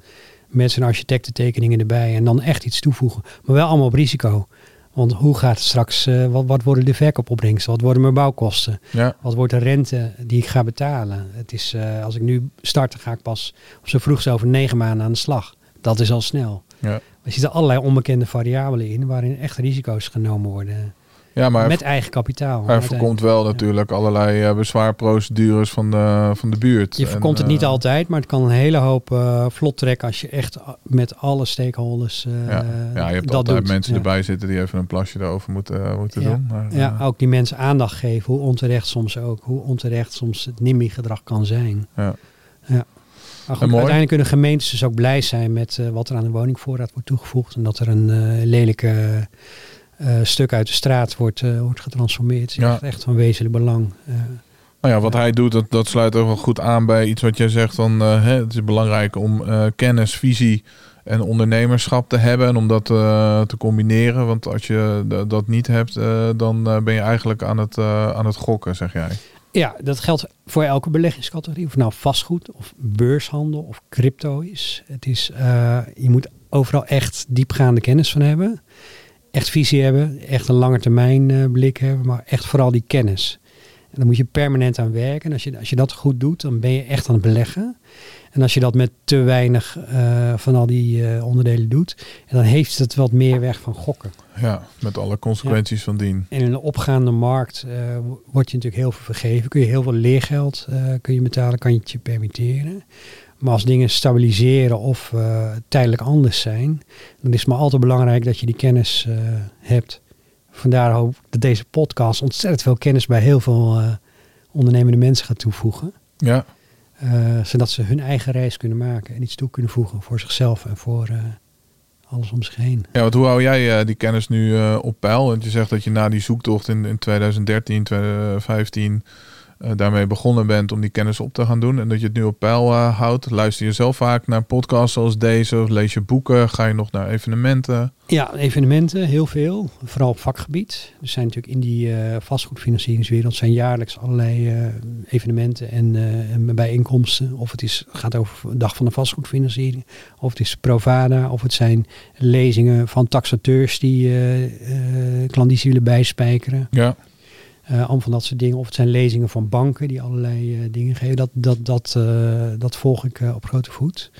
Met zijn architectentekeningen erbij. En dan echt iets toevoegen. Maar wel allemaal op risico. Want hoe gaat het straks, eh, wat, wat worden de verkoopopbrengsten? Wat worden mijn bouwkosten? ja. Wat wordt de rente die ik ga betalen? Het is, eh, als ik nu start, dan ga ik pas op zo vroeg over negen maanden aan de slag. Dat is al snel. Ja. Er zitten allerlei onbekende variabelen in waarin echt risico's genomen worden. Ja, maar met eigen kapitaal. er voorkomt wel natuurlijk allerlei eh, bezwaarprocedures van de, van de buurt. Je voorkomt En, het niet eh, altijd, maar het kan een hele hoop eh, vlot trekken als je echt met alle stakeholders eh, Ja. ja, je hebt dat altijd doet. mensen Ja. erbij zitten die even een plasje erover moeten, moeten doen. Maar, Ja, ook die mensen aandacht geven, hoe onterecht soms ook, hoe onterecht soms het NIMI-gedrag kan zijn. ja. Ja. Maar goed, uiteindelijk kunnen gemeentes dus ook blij zijn met wat er aan de woningvoorraad wordt toegevoegd. En dat er een lelijke stuk uit de straat wordt, eh, wordt getransformeerd. Het is Ja. echt, echt van wezenlijk belang. Eh, Nou ja, wat hij doet, dat, dat sluit ook wel goed aan bij iets wat jij zegt. Van, eh, hè, het is belangrijk om eh, kennis, visie en ondernemerschap te hebben. En om dat eh, te combineren. Want als je dat niet hebt, eh, dan eh, ben je eigenlijk aan het, eh, aan het gokken, zeg jij. ja, dat geldt voor elke beleggingscategorie. Of het nou vastgoed of beurshandel of crypto is. Het is eh, je moet overal echt diepgaande kennis van hebben. Echt visie hebben. Echt een lange termijn eh, blik hebben. Maar echt vooral die kennis. En dan moet je permanent aan werken. En als je, als je dat goed doet, dan ben je echt aan het beleggen. En als je dat met te weinig eh, van al die eh, onderdelen doet, en dan heeft het wat meer weg van gokken. Ja, met alle consequenties van dien. En in een opgaande markt word je natuurlijk heel veel vergeven. Kun je heel veel leergeld kun je betalen, kan je het je permitteren. Maar als dingen stabiliseren of eh, tijdelijk anders zijn, dan is het maar altijd belangrijk dat je die kennis eh, hebt. Vandaar hoop ik dat deze podcast ontzettend veel kennis bij heel veel eh, ondernemende mensen gaat toevoegen. Ja, zodat ze hun eigen reis kunnen maken en iets toe kunnen voegen voor zichzelf en voor alles om zich heen. Ja, want hoe hou jij die kennis nu op peil? Want je zegt dat je na die zoektocht in, in 2013, 2015 eh, daarmee begonnen bent om die kennis op te gaan doen. En dat je het nu op peil eh, houdt. Luister je zelf vaak naar podcasts zoals deze? Of lees je boeken? Ga je nog naar evenementen? Ja, evenementen, heel veel. Vooral op vakgebied. Er zijn natuurlijk in die eh, vastgoedfinancieringswereld zijn jaarlijks allerlei evenementen en, en bijeenkomsten. Of het is, gaat over de dag van de vastgoedfinanciering. Of het is Provada. Of het zijn lezingen van taxateurs die klandizie willen bijspijkeren. Ja, allemaal van dat soort dingen. Of het zijn lezingen van banken die allerlei eh, dingen geven. Dat, dat, dat, eh, dat volg ik eh, op grote voet.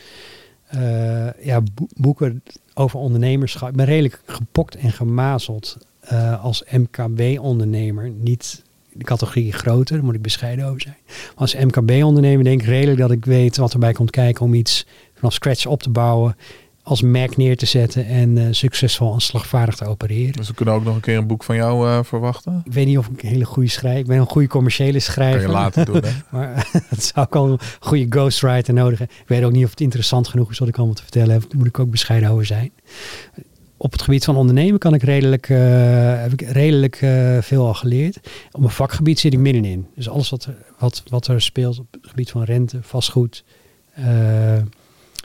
Eh, ja, bo- boeken over ondernemerschap. Ik ben redelijk gepokt en gemazeld eh, als MKB-ondernemer. Niet de categorie groter, daar moet ik bescheiden over zijn. Maar als MKB-ondernemer denk ik redelijk dat ik weet wat erbij komt kijken om iets vanaf scratch op te bouwen. Als merk neer te zetten en eh, succesvol en slagvaardig te opereren. Dus we kunnen ook nog een keer een boek van jou eh, verwachten. Ik weet niet of ik een hele goede schrijver. Ik ben een goede commerciële Kan schrijver. je later doen, hè? [laughs] Maar [laughs] het zou ook al een goede ghostwriter nodig hebben. Ik weet ook niet of het interessant genoeg is wat ik allemaal te vertellen heb. Daar moet ik ook bescheiden over zijn. Op het gebied van ondernemen kan ik redelijk, eh, heb ik redelijk veel al geleerd. Op mijn vakgebied zit ik middenin. Dus alles wat, er- wat, wat er speelt op het gebied van rente, vastgoed,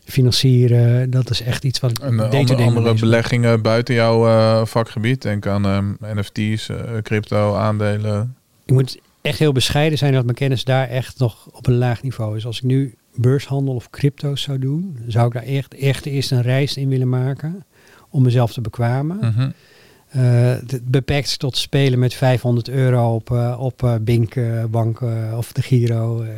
financieren. Dat is echt iets wat En eh, andere, beleggingen buiten jouw eh, vakgebied. Denk aan ehm, NFT's, eh, crypto, aandelen. ik moet echt heel bescheiden zijn dat mijn kennis daar echt nog op een laag niveau is. Als ik nu beurshandel of crypto's zou doen, zou ik daar echt, echt eerst een reis in willen maken om mezelf te bekwamen. Mhm. Eh, het beperkt zich tot spelen met 500 euro op, eh, op eh, Bink, eh, bank eh, of de Giro. eh.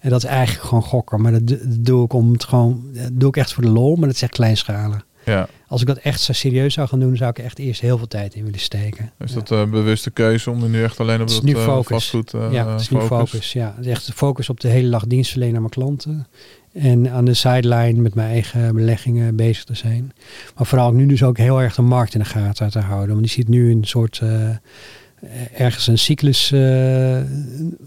en dat is eigenlijk gewoon gokken. Maar dat, do- dat doe ik om het gewoon, doe ik echt voor de lol, maar dat is echt kleinschalig. Ja, Als ik dat echt zo serieus zou gaan doen, zou ik echt eerst heel veel tijd in willen steken. is Ja. dat een bewuste keuze om er nu echt alleen op is dat eh, focus. vastgoed eh ja, het is nu focus? focus. Ja, het is echt de focus op de hele dag dienstverlenen aan mijn klanten. En aan de sideline met mijn eigen beleggingen bezig te zijn. Maar vooral nu dus ook heel erg de markt in de gaten te houden. Want die ziet nu een soort eh, ergens een cyclus eh,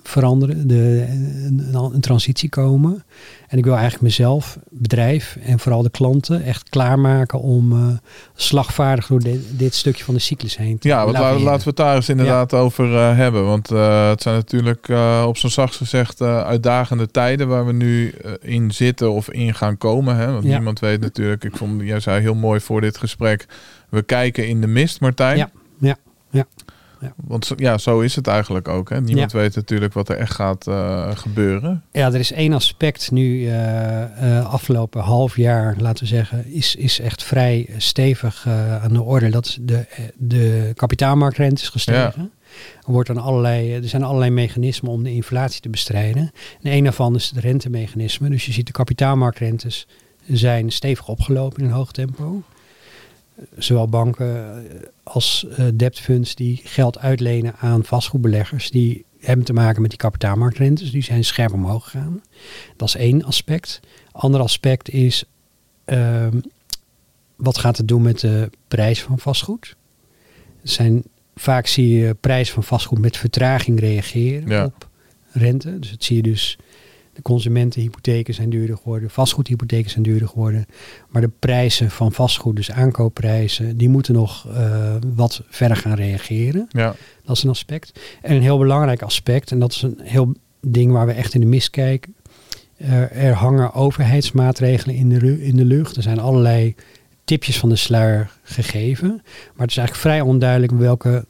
veranderen, de, een, een transitie komen. En ik wil eigenlijk mezelf, bedrijf en vooral de klanten echt klaarmaken om eh, slagvaardig door dit, dit stukje van de cyclus heen te Ja, navigeren. laten we het daar eens inderdaad over eh, hebben. Want het zijn natuurlijk op zo'n zacht gezegd uitdagende tijden waar we nu in zitten of in gaan komen. Hè? Want Ja. niemand weet natuurlijk, ik vond, jij zei heel mooi voor dit gesprek, we kijken in de mist, Martijn. Ja, ja, ja. Want zo- ja, zo is het eigenlijk ook. Hè? Niemand weet natuurlijk wat er echt gaat eh, gebeuren. Ja, er is één aspect nu eh, eh, afgelopen half jaar, laten we zeggen, is, is echt vrij stevig aan de orde. Dat is de, de kapitaalmarktrente is gestegen. Er, wordt dan allerlei, er zijn allerlei mechanismen om de inflatie te bestrijden. En een daarvan is het rentemechanisme. Dus je ziet de kapitaalmarktrentes zijn stevig opgelopen in hoog tempo. Zowel banken eh, als eh debtfunds die geld uitlenen aan vastgoedbeleggers, die hebben te maken met die kapitaalmarktrentes. Die zijn scherp omhoog gegaan. Dat is één aspect. Ander aspect is ehm, wat gaat het doen met de prijs van vastgoed? Zijn, vaak zie je prijs van vastgoed met vertraging reageren Ja. op rente. Dus dat zie je dus. De consumentenhypotheken zijn duurder geworden, vastgoedhypotheken zijn duurder geworden. Maar de prijzen van vastgoed, dus aankoopprijzen, die moeten nog eh, wat verder gaan reageren. Ja, Dat is een aspect. En een heel belangrijk aspect, en dat is een heel ding waar we echt in de mist kijken. Er, er hangen overheidsmaatregelen in de, in de lucht. Er zijn allerlei tipjes van de sluier gegeven. Maar het is eigenlijk vrij onduidelijk welke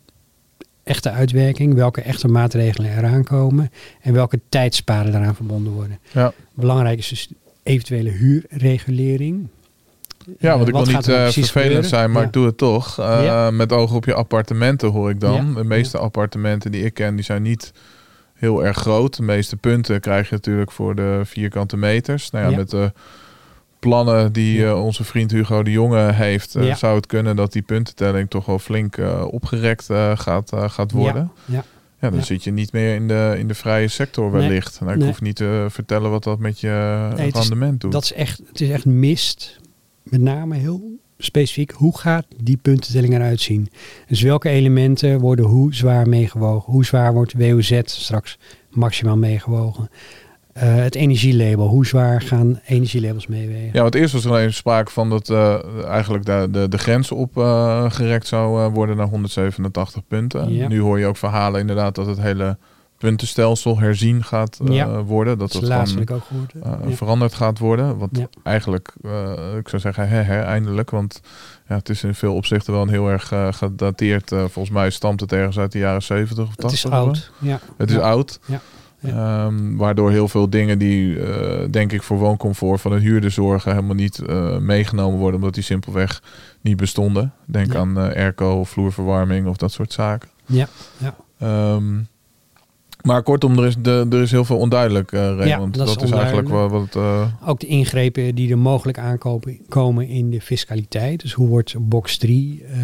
echte uitwerking, welke echte maatregelen eraan komen en welke tijdspaden daaraan verbonden worden. ja. Belangrijk is dus eventuele huurregulering. ja Eh, want ik wat wil niet eh, precies vervelend gebeuren? zijn, maar Ja. ik doe het toch. Eh, Ja. Met ogen op je appartementen hoor ik dan. Ja. De meeste appartementen die ik ken, die zijn niet heel erg groot. De meeste punten krijg je natuurlijk voor de vierkante meters. Nou ja, Ja. met de plannen die Ja. eh, onze vriend Hugo de Jonge heeft, eh, Ja. zou het kunnen dat die puntentelling toch wel flink eh, opgerekt gaat, gaat worden. Ja, Ja, dan zit je niet meer in de, in de vrije sector Nee. wellicht. Nou, ik Nee. hoef niet te vertellen wat dat met je Nee, is- rendement doet. Dat is echt, het is echt mist. Met name heel specifiek. Hoe gaat die puntentelling eruit zien? Dus welke elementen worden hoe zwaar meegewogen? Hoe zwaar wordt WOZ straks maximaal meegewogen? Eh, het energielabel. Hoe zwaar gaan energielabels meewegen? Ja, want eerst was er alleen sprake van dat eh, eigenlijk de, de, de grens opgerekt zou eh, worden naar 187 punten. Ja. Nu hoor je ook verhalen inderdaad dat het hele puntenstelsel herzien gaat Ja. worden. Dat dat gewoon ik ook Ja. veranderd gaat worden. Wat eigenlijk, ik zou zeggen, hè, hè, eindelijk. Want ja, het is in veel opzichten wel een heel erg gedateerd. volgens mij stamt het ergens uit de jaren 70 of 80. Het is oud. Ja. Het is oud. Ja. Ehm, waardoor heel veel dingen die, eh, denk ik, voor wooncomfort van een huurder zorgen, helemaal niet eh, meegenomen worden, omdat die simpelweg niet bestonden. Denk Ja. aan eh, airco, vloerverwarming of dat soort zaken. Ja. Ja. Ehm, maar kortom, er is, de, er is heel veel onduidelijk, eh Raymond. dat is dat is eigenlijk wat, wat Ook de ingrepen die er mogelijk aankomen komen in de fiscaliteit. Dus hoe wordt box 3 eh,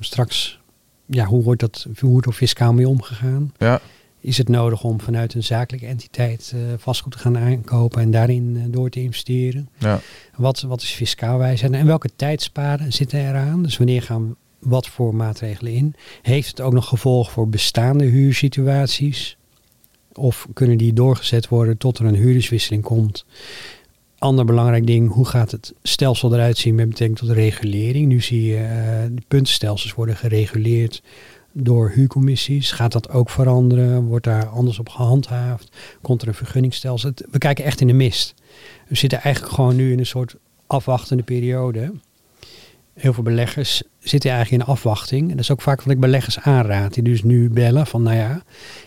straks, ja, hoe wordt dat hoe wordt er fiscaal mee omgegaan? ja, is het nodig om vanuit een zakelijke entiteit eh, vastgoed te gaan aankopen en daarin eh, door te investeren? Ja. Wat, wat is fiscaal wijsheid en welke tijdspaden zitten eraan? Dus wanneer gaan wat voor maatregelen in? Heeft het ook nog gevolg voor bestaande huursituaties? Of kunnen die doorgezet worden tot er een huurderswisseling komt? Ander belangrijk ding, hoe gaat het stelsel eruit zien met betrekking tot regulering? Nu zie je uh, de puntenstelsels worden gereguleerd door huurcommissies. Gaat dat ook veranderen? Wordt daar anders op gehandhaafd? Komt er een vergunningstelsel? We kijken echt in de mist. We zitten eigenlijk gewoon nu in een soort afwachtende periode. Heel veel beleggers zitten eigenlijk in afwachting. En dat is ook vaak wat ik beleggers aanraad. Die dus nu bellen van, nou ja,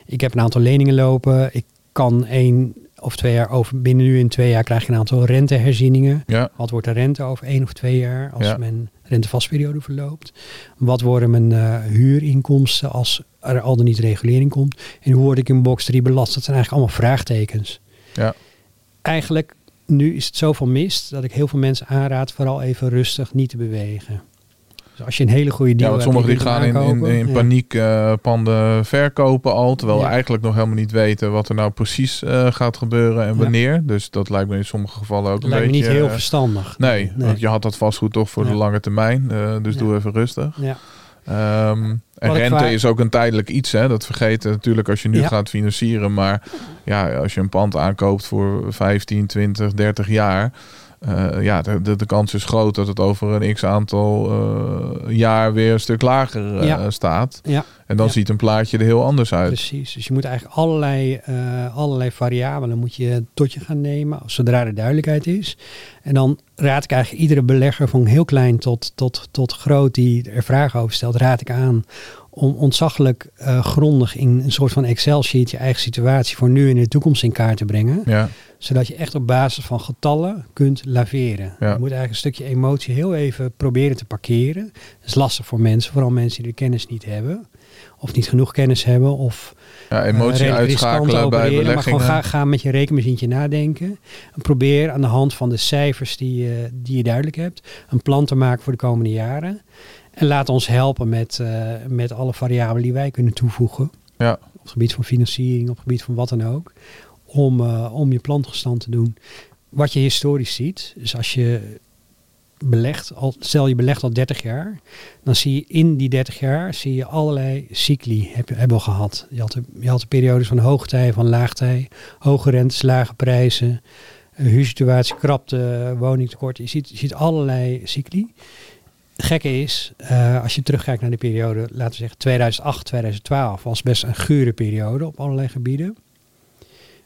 ik heb een aantal leningen lopen. Ik kan één of twee jaar over. Binnen nu in twee jaar krijg je een aantal renteherzieningen. Ja. Wat wordt de rente over één of twee jaar als Ja. mijn rentevastperiode verloopt? Wat worden mijn eh, huurinkomsten als er al dan niet regulering komt? En hoe word ik in box 3 belast? Dat zijn eigenlijk allemaal vraagtekens. Ja. Eigenlijk, nu is het zoveel mist dat ik heel veel mensen aanraad vooral even rustig niet te bewegen. Dus als je een hele goede deal Ja, want hebt, sommigen die gaan in, in, paniek eh, panden verkopen al. Terwijl we Ja. eigenlijk nog helemaal niet weten wat er nou precies eh, gaat gebeuren en Ja. wanneer. Dus dat lijkt me in sommige gevallen ook Dat een lijkt me beetje... niet heel eh, verstandig. Nee, want je had dat vastgoed toch voor de lange termijn. eh, dus Ja. doe even rustig. Ja. Ehm, en rente is ook een tijdelijk iets. Hè? Dat vergeten natuurlijk als je nu Ja. gaat financieren. Maar ja, als je een pand aankoopt voor 15, 20, 30 jaar. Eh, ja, de, de, de kans is groot dat het over een x aantal eh, jaar weer een stuk lager eh, Ja. staat. Ja. En dan Ja. ziet een plaatje er heel anders uit. Precies. Dus je moet eigenlijk allerlei, allerlei variabelen moet je tot je gaan nemen, zodra er duidelijkheid is. En dan raad ik eigenlijk iedere belegger van heel klein tot, tot, tot groot die er vragen over stelt, raad ik aan om ontzaglijk eh, grondig in een soort van Excel-sheet je eigen situatie voor nu en in de toekomst in kaart te brengen. Ja, Zodat je echt op basis van getallen kunt laveren. Ja. Je moet eigenlijk een stukje emotie heel even proberen te parkeren. Dat is lastig voor mensen, vooral mensen die de kennis niet hebben. Of niet genoeg kennis hebben. Of ja eh, emotie riskant uitschakelen bij opereren, Maar beleggingen. gewoon ga, ga met je rekenmachientje nadenken. En probeer aan de hand van de cijfers die, je die je duidelijk hebt, een plan te maken voor de komende jaren. En laat ons helpen met, eh, met alle variabelen die wij kunnen toevoegen. Ja. Op het gebied van financiering, op het gebied van wat dan ook. Om, eh, om je plangestand te doen. Wat je historisch ziet, is als je belegt, al, stel je belegt al 30 jaar, dan zie je in die 30 jaar zie je allerlei cycli heb, hebben we gehad. Je had, de, je had de periodes van hoogtij, van laagtij, hoge rentes, lage prijzen, eh, huursituatie, krapte, woningtekort. Je ziet, je ziet allerlei cycli. Gekke is, eh, als je terugkijkt naar de periode, laten we zeggen 2008, 2012, was best een gure periode op allerlei gebieden.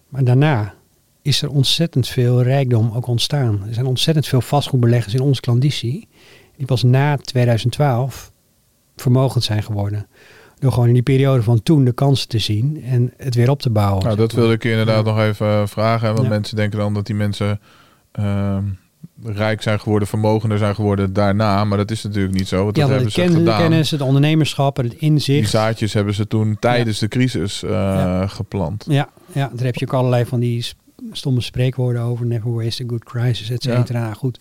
Maar daarna is er ontzettend veel rijkdom ook ontstaan. Er zijn ontzettend veel vastgoedbeleggers in onze klanditie die pas na 2012 vermogend zijn geworden. Door gewoon in die periode van toen de kansen te zien en het weer op te bouwen. Nou, dat wilde ik je inderdaad Ja. nog even vragen. hè, Want Ja. mensen denken dan dat die mensen ehm, rijk zijn geworden, vermogender zijn geworden daarna. Maar dat is natuurlijk niet zo. Want Die dat hebben de ze ken- gedaan. kennis, het ondernemerschap, het Die inzicht. zaadjes hebben ze toen tijdens de crisis eh, Ja. geplant. Ja, ja, daar heb je ook allerlei van die stomme spreekwoorden over. Never waste a good crisis, et cetera. Nou, Goed.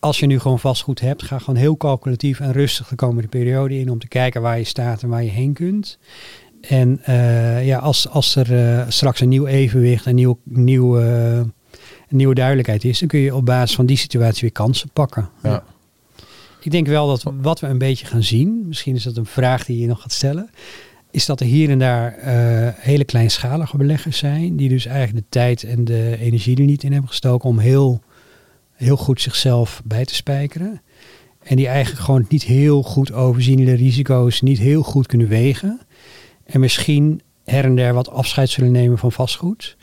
Als je nu gewoon vastgoed hebt, ga gewoon heel calculatief en rustig de komende periode in om te kijken waar je staat en waar je heen kunt. En eh, ja, als, als er eh, straks een nieuw evenwicht, een, nieuw, nieuw, nieuwe duidelijkheid is, dan kun je op basis van die situatie weer kansen pakken. Ja. Ik denk wel dat wat we een beetje gaan zien, misschien is dat een vraag die je nog gaat stellen, is dat er hier en daar eh, hele kleinschalige beleggers zijn, die dus eigenlijk de tijd en de energie er niet in hebben gestoken om heel, heel goed zichzelf bij te spijkeren. En die eigenlijk gewoon niet heel goed overzien de risico's, niet heel goed kunnen wegen. En misschien her en der wat afscheid zullen nemen van vastgoed.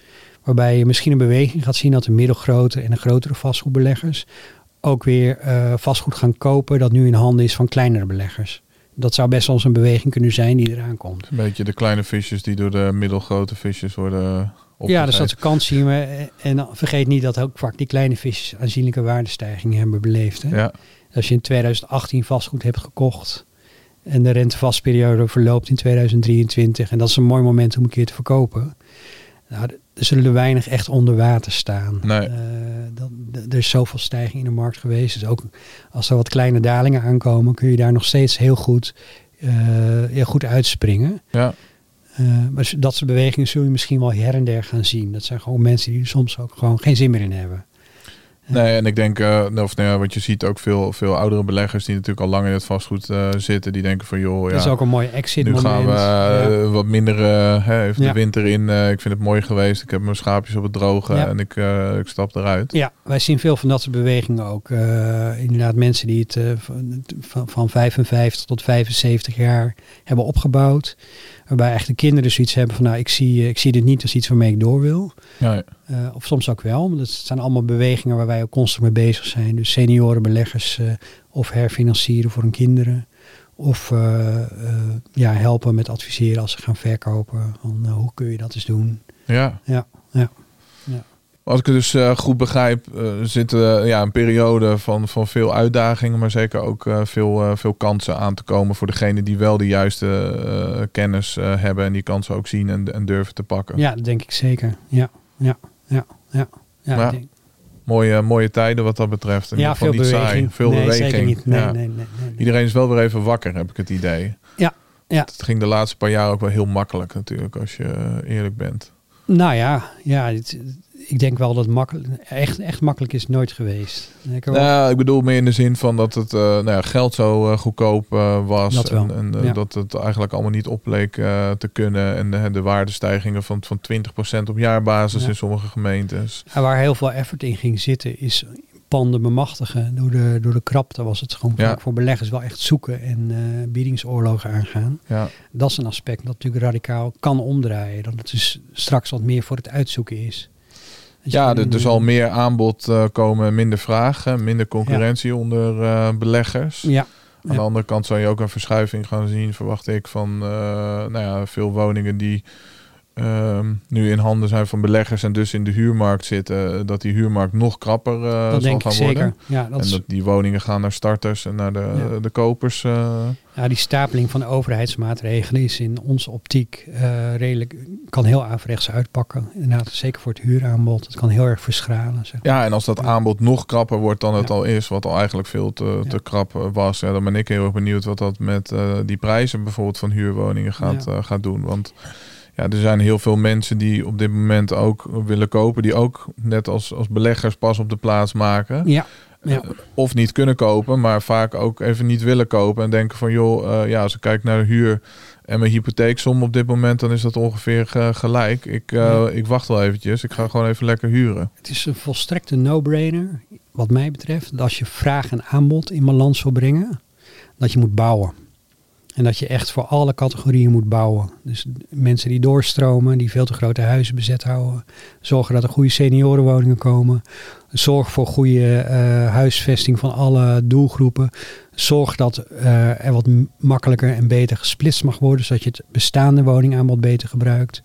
Waarbij je misschien een beweging gaat zien dat de middelgrote en de grotere vastgoedbeleggers ook weer eh, vastgoed gaan kopen dat nu in handen is van kleinere beleggers. Dat zou best wel eens een beweging kunnen zijn die eraan komt. Een beetje de kleine visjes die door de middelgrote visjes worden opgegeten. Ja, dus dat ze kans zien we. En dan vergeet niet dat ook vaak die kleine visjes aanzienlijke waardestijgingen hebben beleefd. Hè? Ja, Als je in 2018 vastgoed hebt gekocht en de rentevastperiode verloopt in 2023 en dat is een mooi moment om een keer te verkopen. Nou, er zullen er weinig echt onder water staan. Nee. Dat, d- er is zoveel stijging in de markt geweest. Dus ook als er wat kleine dalingen aankomen, kun je daar nog steeds heel goed, eh, heel goed uitspringen. ja. Eh, maar dat soort bewegingen zul je misschien wel her en der gaan zien. Dat zijn gewoon mensen die er soms ook gewoon geen zin meer in hebben. Nee, en ik denk, eh, of nou ja, wat je ziet ook veel, veel oudere beleggers die natuurlijk al lang in het vastgoed eh, zitten, die denken van joh, Dat is ja, ook een mooi exit nu moment. gaan we eh, Ja. wat minder, hè, even Ja. de winter in. ik vind het mooi geweest. Ik heb mijn schaapjes op het droge Ja. en ik, ik stap eruit. Ja, wij zien veel van dat soort bewegingen ook. Inderdaad, mensen die het van, van 55 tot 75 jaar hebben opgebouwd. Waarbij eigenlijk de kinderen zoiets hebben van, nou, ik zie, eh, ik zie dit niet als iets waarmee ik door wil. Ja, ja. Eh, of soms ook wel. want Dat zijn allemaal bewegingen waar wij ook constant mee bezig zijn. Dus seniorenbeleggers eh, of herfinancieren voor hun kinderen. Of ja, helpen met adviseren als ze gaan verkopen. Van, hoe kun je dat eens doen? ja. Ja, ja. Als ik het dus eh, goed begrijp, eh, zit eh, ja, een periode van, van veel uitdagingen, maar zeker ook veel, veel kansen aan te komen voor degene die wel de juiste kennis hebben en die kansen ook zien en, en durven te pakken. ja, dat denk ik zeker. Ja, ja, ja, ja. ja, denk- Mooie, mooie tijden wat dat betreft. In ja veel niet beweging. saai. Veel nee, beweging. Zeker niet. Nee, Ja. nee, nee, nee. Iedereen is wel weer even wakker, heb ik het idee. Ja, ja. Het ging de laatste paar jaar ook wel heel makkelijk natuurlijk, als je eerlijk bent. Nou ja, ja het- ik denk wel dat makkelijk, echt, echt makkelijk is nooit geweest. Ik wel- Nou, ik bedoel meer in de zin van dat het eh, nou ja, geld zo eh, goedkoop eh, was. Dat En, en ja. dat het eigenlijk allemaal niet opleek te kunnen. En de, de waardestijgingen van, van 20% op jaarbasis Ja. in sommige gemeentes. En waar heel veel effort in ging zitten is panden bemachtigen. Door de, door de krapte was het gewoon vaak voor beleggers wel echt zoeken en biedingsoorlogen aangaan. Ja, Dat is een aspect dat natuurlijk radicaal kan omdraaien. Dat het dus straks wat meer voor het uitzoeken is. Ja er, er zal meer aanbod eh, komen, minder vraag, hè, minder concurrentie onder eh, beleggers. Ja, Aan de andere kant zou je ook een verschuiving gaan zien, verwacht ik, van eh, nou ja, veel woningen die ehm, nu in handen zijn van beleggers en dus in de huurmarkt zitten, dat die huurmarkt nog krapper eh, zal dat denk gaan ik worden. zeker. Ja, dat en dat die woningen gaan naar starters en naar de, Ja. de kopers. eh. ja, die stapeling van de overheidsmaatregelen is in onze optiek eh, redelijk, kan heel averechts uitpakken. Inderdaad, zeker voor het huuraanbod. Het kan heel erg verschralen. Zeg. Ja, en als dat Ja. aanbod nog krapper wordt dan het al is, wat al eigenlijk veel te, te krap eh, was, ja, dan ben ik heel erg benieuwd wat dat met eh, die prijzen bijvoorbeeld van huurwoningen gaat, eh, gaat doen. Want ja, er zijn heel veel mensen die op dit moment ook willen kopen, die ook net als, als beleggers pas op de plaats maken. Ja, ja. Eh, Of niet kunnen kopen, maar vaak ook even niet willen kopen en denken van joh, eh, ja, als ik kijk naar de huur en mijn hypotheeksom op dit moment, dan is dat ongeveer eh, gelijk. Ik, Ja. ik wacht wel eventjes, ik ga gewoon even lekker huren. Het is een volstrekte no-brainer, wat mij betreft, dat als je vraag en aanbod in balans wil brengen, dat je moet bouwen. En dat je echt voor alle categorieën moet bouwen. Dus mensen die doorstromen, die veel te grote huizen bezet houden. Zorgen dat er goede seniorenwoningen komen. Zorg voor goede eh, huisvesting van alle doelgroepen. Zorg dat eh, er wat makkelijker en beter gesplitst mag worden, zodat je het bestaande woningaanbod beter gebruikt.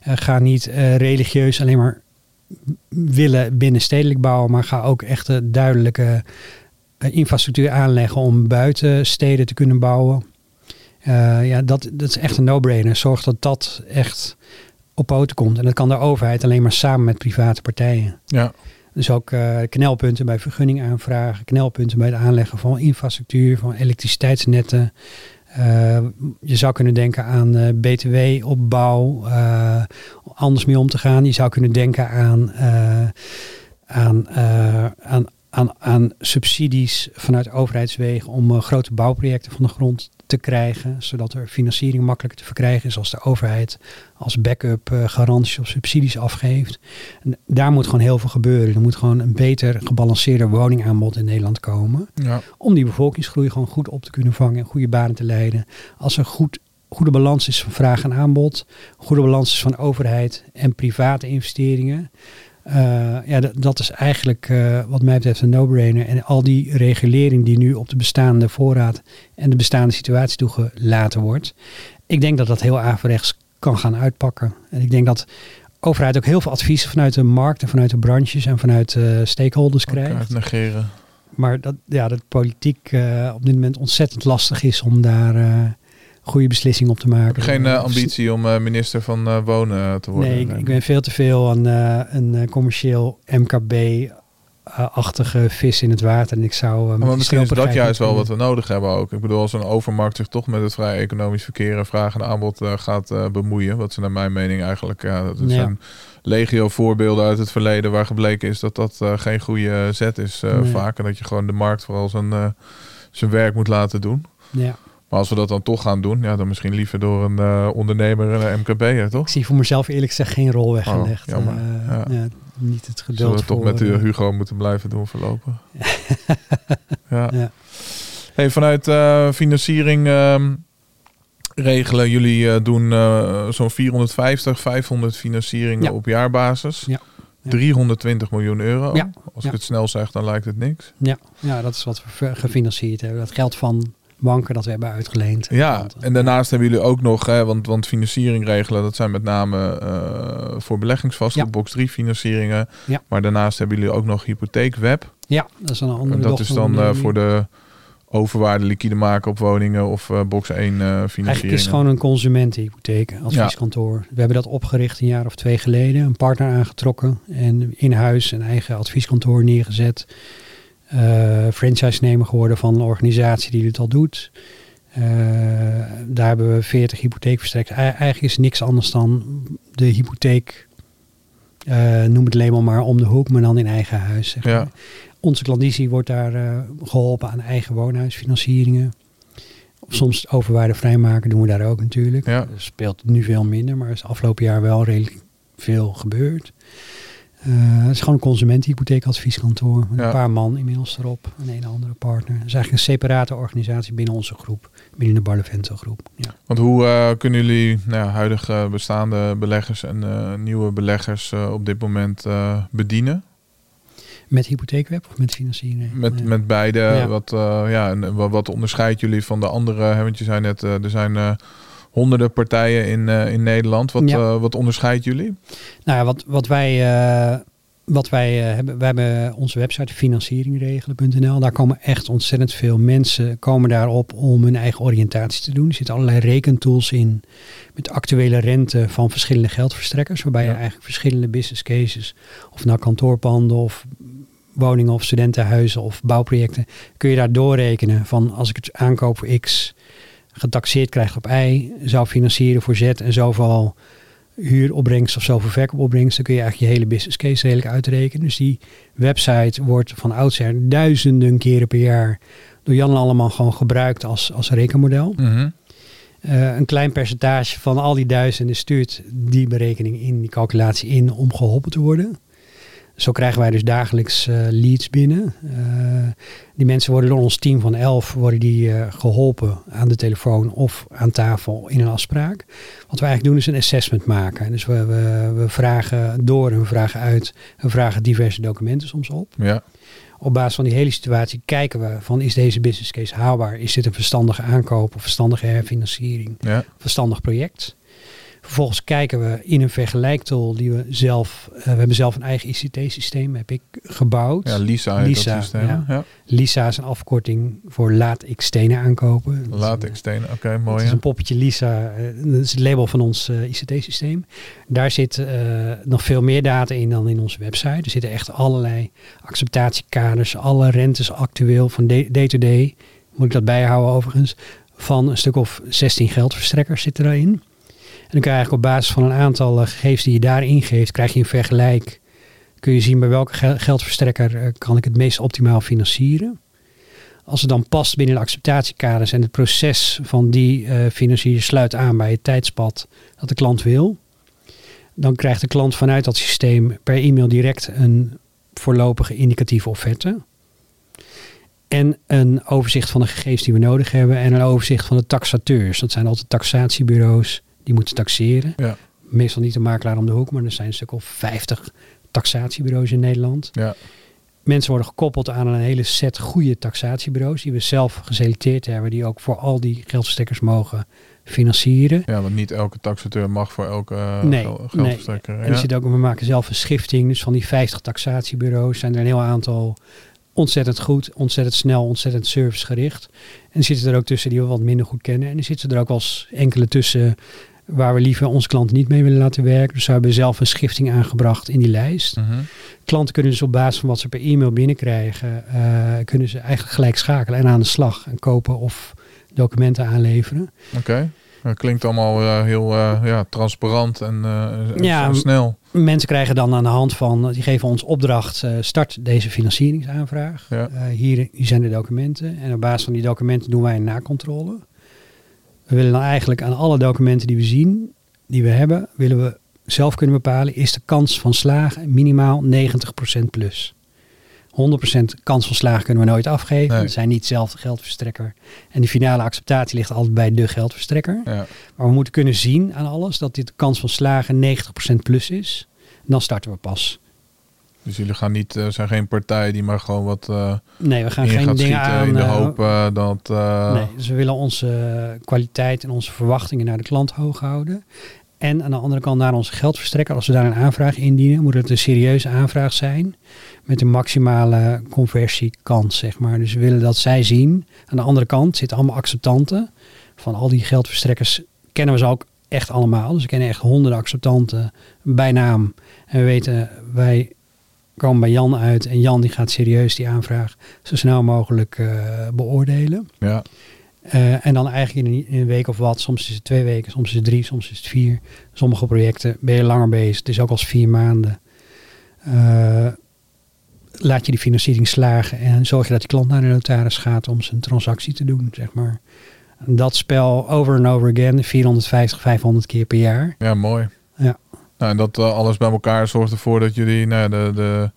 Eh, ga niet religieus alleen maar willen binnenstedelijk bouwen, maar ga ook echt duidelijke infrastructuur aanleggen om buiten steden te kunnen bouwen. Eh, ja, dat, dat is echt een no-brainer. Zorg dat dat echt op poten komt. En dat kan de overheid alleen maar samen met private partijen. Ja. Dus ook eh, knelpunten bij vergunning aanvragen, knelpunten bij het aanleggen van infrastructuur, van elektriciteitsnetten. Eh, je zou kunnen denken aan eh, btw-opbouw, anders mee om te gaan. Je zou kunnen denken aan, aan, aan, aan, aan subsidies vanuit overheidswegen om grote bouwprojecten van de grond te krijgen, zodat er financiering makkelijker te verkrijgen is als de overheid als backup eh, garanties of subsidies afgeeft. En daar moet gewoon heel veel gebeuren. Er moet gewoon een beter gebalanceerde woningaanbod in Nederland komen Ja. om die bevolkingsgroei gewoon goed op te kunnen vangen en goede banen te leiden. Als er goed, goede balans is van vraag en aanbod, goede balans is van overheid en private investeringen. Eh, ja, dat, is eigenlijk eh, wat mij betreft een no-brainer. En al die regulering die nu op de bestaande voorraad en de bestaande situatie toegelaten wordt. Ik denk dat dat heel averechts kan gaan uitpakken. En ik denk dat overheid ook heel veel adviezen vanuit de markt en vanuit de branches en vanuit de stakeholders krijgt. Negeren. Maar dat, ja, dat politiek eh, op dit moment ontzettend lastig is om daar eh, goede beslissingen op te maken. Heb geen eh, Eh, ambitie om eh, minister van eh, Wonen te worden? Nee, ik, ik ben veel te veel een, eh, een commercieel MKB achtige vis in het water. En ik zou. Maar misschien is dat juist wel wat we nodig hebben ook. Ik bedoel, als een overmarkt zich toch met het vrij economisch verkeer en vraag en aanbod gaat bemoeien. Wat ze naar mijn mening eigenlijk, ja, dat is Ja. een legio voorbeelden uit het verleden waar gebleken is dat dat geen goede zet is Nee. vaak. En dat je gewoon de markt vooral zijn, zijn werk moet laten doen. Ja. Maar als we dat dan toch gaan doen, ja, dan misschien liever door een eh, ondernemer en een MKB'er, toch? Ik zie voor mezelf eerlijk gezegd geen rol weggelegd. Oh, jammer. Eh, Ja. ja, niet het Zullen geduld we toch met u, eh, Hugo moeten blijven doen voorlopig. [laughs] ja. Ja. Hey, vanuit financiering ehm, regelen. Jullie doen zo'n 450, 500 financieringen Ja. op jaarbasis. Ja. Ja. 320 miljoen euro. Als ik het snel zeg, dan lijkt het niks. Ja, ja, dat is wat we gefinancierd hebben. Dat geld van banken dat we hebben uitgeleend. Ja, en daarnaast hebben jullie ook nog, hè, want, want financiering regelen, dat zijn met name eh, voor beleggingsvastgoed, Ja. box 3 financieringen. Ja. Maar daarnaast hebben jullie ook nog hypotheekweb. Ja, dat is een andere En dat is dan eh, voor de overwaarde liquide maken op woningen of eh, box 1 eh financiering. Eigenlijk is het gewoon een consumentenhypotheek, advieskantoor. We hebben dat opgericht een jaar of twee geleden. Een partner aangetrokken en in huis een eigen advieskantoor neergezet. Eh franchise-nemer geworden van een organisatie die dit al doet. Eh, daar hebben we 40 hypotheekverstrekkers. E- Eigenlijk is niks anders dan de hypotheek, eh, noem het label maar, om de hoek, maar dan in eigen huis. Zeg Ja. Onze klandizie wordt daar eh, geholpen aan eigen woonhuisfinancieringen. Soms overwaarde vrijmaken doen we daar ook natuurlijk. Ja. Dat speelt nu veel minder, maar is afgelopen jaar wel redelijk veel gebeurd. Eh, het is gewoon een consumentenhypotheekadvieskantoor. Met Ja. een paar man inmiddels erop. En een andere partner. Het is eigenlijk een separate organisatie binnen onze groep. Binnen de Barlevento groep. Ja. Want hoe eh, kunnen jullie nou, huidige bestaande beleggers en eh, nieuwe beleggers op dit moment bedienen? Met hypotheekweb of met financiering? Met, met beide, Ja. wat, ja, en wat, wat onderscheidt jullie van de andere? Hè? Want je zei net, er zijn honderden partijen in, eh, in Nederland. Wat, Ja. eh, wat onderscheidt jullie? Nou ja, wat, wat wij, eh, wat wij hebben, wij hebben onze website financieringregelen.nl. Daar komen echt ontzettend veel mensen komen daarop om hun eigen oriëntatie te doen. Er zitten allerlei rekentools in met actuele rente van verschillende geldverstrekkers. Waarbij je eigenlijk verschillende business cases, of nou kantoorpanden of woningen of studentenhuizen of bouwprojecten, kun je daar doorrekenen van als ik het aankoop voor X getaxeerd krijg op Y, zou financieren voor Z en zoveel huuropbrengst of zoveel verkoopopbrengst, dan kun je eigenlijk je hele business case redelijk uitrekenen. Dus die website wordt van oudsher duizenden keren per jaar door Jan en allemaal gewoon gebruikt als, als rekenmodel. Eh, een klein percentage van al die duizenden stuurt die berekening in, die calculatie in om geholpen te worden. Zo krijgen wij dus dagelijks eh, leads binnen. Eh, die mensen worden door ons team van 11 worden die, eh, geholpen aan de telefoon of aan tafel in een afspraak. Wat we eigenlijk doen is een assessment maken. Dus we, we, we vragen door en we vragen uit. We vragen diverse documenten soms op. Ja, Op basis van die hele situatie kijken we van is deze business case haalbaar? Is dit een verstandige aankoop of verstandige herfinanciering? ja, verstandig project. Vervolgens kijken we in een vergelijktool die we zelf, eh, we hebben zelf een eigen ICT-systeem, heb ik gebouwd. ja Lisa heet Lisa, dat systeem. ja. Ja. Lisa is een afkorting voor laat ik stenen aankopen. Dat is Laat ik stenen. Oké, Het mooi. is hè? een poppetje Lisa, eh, dat is het label van ons eh, ICT-systeem. Daar zit nog veel meer data in dan in onze website. Er zitten echt allerlei acceptatiekaders, alle rentes actueel van day- day-to-day. Moet ik dat bijhouden overigens. Van een stuk of 16 geldverstrekkers zitten erin. En dan kun je eigenlijk op basis van een aantal eh, gegevens die je daarin geeft, krijg je een vergelijk. Kun je zien bij welke gel- geldverstrekker eh, kan ik het meest optimaal financieren. Als het dan past binnen de acceptatiekaders en het proces van die eh financier sluit aan bij het tijdspad dat de klant wil, dan krijgt de klant vanuit dat systeem per e-mail direct een voorlopige indicatieve offerte. En een overzicht van de gegevens die we nodig hebben en een overzicht van de taxateurs. Dat zijn altijd taxatiebureaus die moeten taxeren. Ja. Meestal niet de makelaar om de hoek, maar er zijn een stuk of 50 taxatiebureaus in Nederland. Ja, Mensen worden gekoppeld aan een hele set goede taxatiebureaus die we zelf geselecteerd hebben, die ook voor al die geldverstrekkers mogen financieren. ja, want niet elke taxateur mag voor elke uh, Nee, gel- nee. geldverstrekker. En Ja. er zit ook, we maken zelf een schifting. Dus van die 50 taxatiebureaus zijn er een heel aantal ontzettend goed, ontzettend snel, ontzettend servicegericht. En er zitten er ook tussen die we wat minder goed kennen. En er zitten er ook wel eens enkele tussen waar we liever onze klanten niet mee willen laten werken. Dus we hebben zelf een schifting aangebracht in die lijst. Mhm. Klanten kunnen dus op basis van wat ze per e-mail binnenkrijgen, eh, kunnen ze eigenlijk gelijk schakelen en aan de slag en kopen of documenten aanleveren. Oké. Dat klinkt allemaal eh, heel eh, ja, transparant en Ja, en snel. Mensen krijgen dan aan de hand van, die geven ons opdracht, start deze financieringsaanvraag. Ja. Hier, hier zijn de documenten. En op basis van die documenten doen wij een nakontrole. We willen dan eigenlijk aan alle documenten die we zien, die we hebben, willen we zelf kunnen bepalen, is de kans van slagen minimaal 90% plus. 100% kans van slagen kunnen we nooit afgeven. Nee. We zijn niet zelf de geldverstrekker. En die finale acceptatie ligt altijd bij de geldverstrekker. Ja. Maar we moeten kunnen zien aan alles dat dit de kans van slagen 90% plus is. Dan starten we pas. Dus jullie gaan niet, eh, zijn geen partij die maar gewoon wat eh Nee, we gaan geen dingen aan. in de eh, hoop dat... nee, dus we willen onze kwaliteit en onze verwachtingen naar de klant hoog houden. En aan de andere kant naar onze geldverstrekker. Als we daar een aanvraag indienen, moet het een serieuze aanvraag zijn. Met een maximale conversiekans, zeg maar. Dus we willen dat zij zien. Aan de andere kant zitten allemaal acceptanten. Van al die geldverstrekkers kennen we ze ook echt allemaal. Dus we kennen echt honderden acceptanten bij naam. En we weten, wij komen bij Jan uit. En Jan die gaat serieus die aanvraag zo snel mogelijk eh, beoordelen. Ja, Eh, en dan eigenlijk in een, week of wat. Soms is het twee weken, soms is het drie, soms is het vier. Sommige projecten ben je langer bezig. Het is ook als vier maanden. Eh, laat je die financiering slagen en zorg je dat die klant naar de notaris gaat om zijn transactie te doen, zeg maar. Dat spel over en over again, 450, 500 keer per jaar. ja mooi. Ja. Nou, en dat eh, alles bij elkaar zorgt ervoor dat jullie nou, de, de,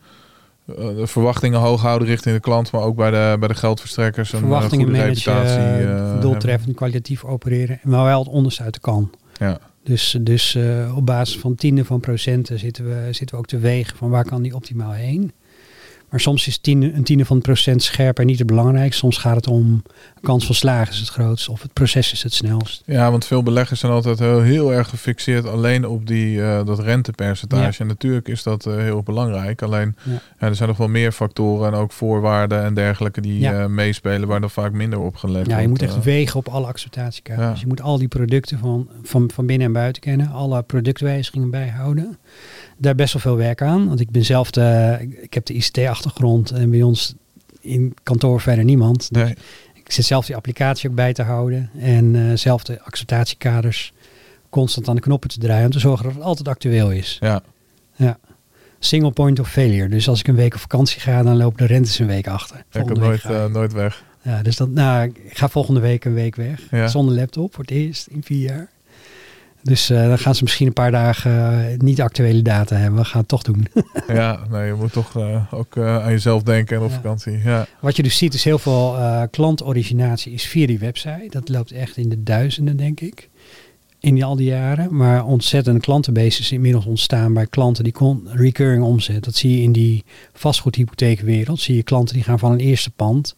eh, de verwachtingen hoog houden richting de klant, maar ook bij de, bij de geldverstrekkers een eh, Verwachtingen goede managen, reputatie. doeltreffend, kwalitatief opereren. Maar wel het onderste uit de kan. Ja. Dus, dus op basis van tienden van procenten zitten we, zitten we ook te wegen van waar kan die optimaal heen. Maar soms is tiende, een tiende van het procent scherper niet het belangrijkste. Soms gaat het om kans van slagen is het grootst of het proces is het snelst. ja, want veel beleggers zijn altijd heel, heel erg gefixeerd alleen op die, eh, dat rentepercentage. Ja. En natuurlijk is dat eh, heel belangrijk. Alleen Ja. ja, er zijn nog wel meer factoren en ook voorwaarden en dergelijke die eh, meespelen, waar dan vaak minder op gelet Ja, je wordt, moet echt wegen op alle acceptatiekaders. Dus je moet al die producten van, van, van binnen en buiten kennen. Alle productwijzigingen bijhouden. Daar best wel veel werk aan. Want ik ben zelf de, ik- heb de ICT-achtergrond en bij ons in kantoor verder niemand. Dus Nee. Ik zit zelf die applicatie ook bij te houden. En eh, zelf de acceptatiekaders constant aan de knoppen te draaien. Om te zorgen dat het altijd actueel is. Ja, Ja. Single point of failure. Dus als ik een week op vakantie ga, dan lopen de rentes een week achter. ik heb nooit, eh, nooit weg. Ja, dus dat, nou, ik ga volgende week een week weg. Ja. Zonder laptop voor het eerst in vier jaar. Dus eh, dan gaan ze misschien een paar dagen eh, niet actuele data hebben. We gaan het toch doen. [laughs] Ja, nee, je moet toch eh, ook aan jezelf denken en op Ja. vakantie. Ja, Wat je dus ziet is heel veel klantoriginatie is via die website. Dat loopt echt in de duizenden, denk ik. In die, al die jaren. Maar ontzettende klantenbases is inmiddels ontstaan bij klanten die kon recurring omzet. Dat zie je in die vastgoedhypotheekwereld. Zie je klanten die gaan van een eerste pand.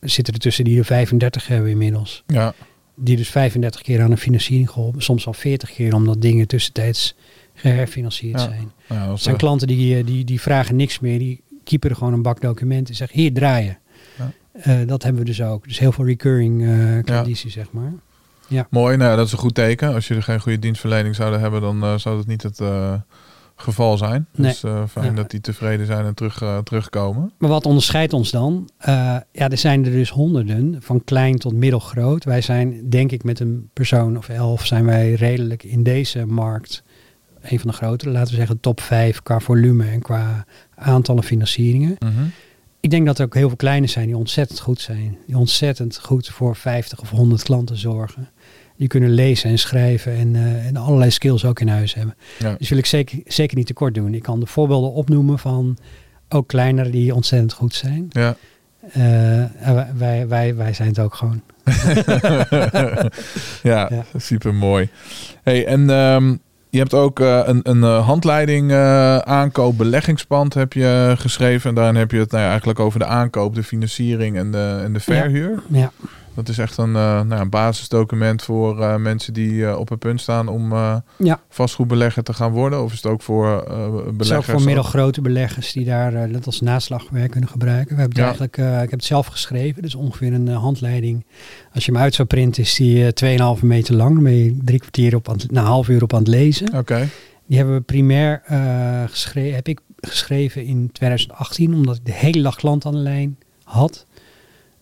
Zitten er tussen die er 35 hebben inmiddels. ja, Die dus 35 keer aan een financiering geholpen. Soms al 40 keer omdat dingen tussentijds geherfinancierd Ja. zijn. ja dat Er zijn eh, klanten die, eh, die, die vragen niks meer. Die keepen er gewoon een bak documenten en zeggen hier draaien. Ja. Eh, dat hebben we dus ook. Dus heel veel recurring klanditie, zeg maar. Mooi, nou, ja, dat is een goed teken. Als jullie geen goede dienstverlening zouden hebben, dan zou dat niet het geval zijn. Nee. Dus eh, fijn Ja. dat die tevreden zijn en terug, eh, terugkomen. Maar wat onderscheidt ons dan? Eh, ja, er zijn er dus honderden, van klein tot middelgroot. Wij zijn, denk ik, met een persoon of elf zijn wij redelijk in deze markt een van de grotere, laten we zeggen top 5 qua volume en qua aantallen financieringen. Mhm. Ik denk dat er ook heel veel kleine zijn die ontzettend goed zijn. Die ontzettend goed voor 50 of 100 klanten zorgen. Die kunnen lezen en schrijven en, eh, en allerlei skills ook in huis hebben. Ja. Dus wil ik zeker, zeker niet tekort doen. Ik kan de voorbeelden opnoemen van ook kleinere die ontzettend goed zijn. Ja. Eh, wij, wij, wij, zijn het ook gewoon. [laughs] ja, Ja. super mooi. Hey, en ehm, je hebt ook eh, een, een handleiding aankoop beleggingspand heb je geschreven. En daarin heb je het nou ja, eigenlijk over de aankoop, de financiering en de, en de verhuur. Ja, Dat is echt een, eh, nou, een basisdocument voor eh, mensen die eh, op het punt staan om Ja. vastgoedbelegger te gaan worden. Of is het ook voor Het is ook beleggers? voor middelgrote beleggers die daar dat als naslagwerk kunnen gebruiken. We hebben Ja. eigenlijk, ik heb het zelf geschreven. Dus ongeveer een handleiding. Als je hem uit zou printen is die eh 2,5 meter lang. Dan ben je drie kwartier op aan na een half uur op aan het lezen. Oké, Die hebben we primair geschreven, heb ik geschreven in 2018, omdat ik de hele dag klant aan de lijn had,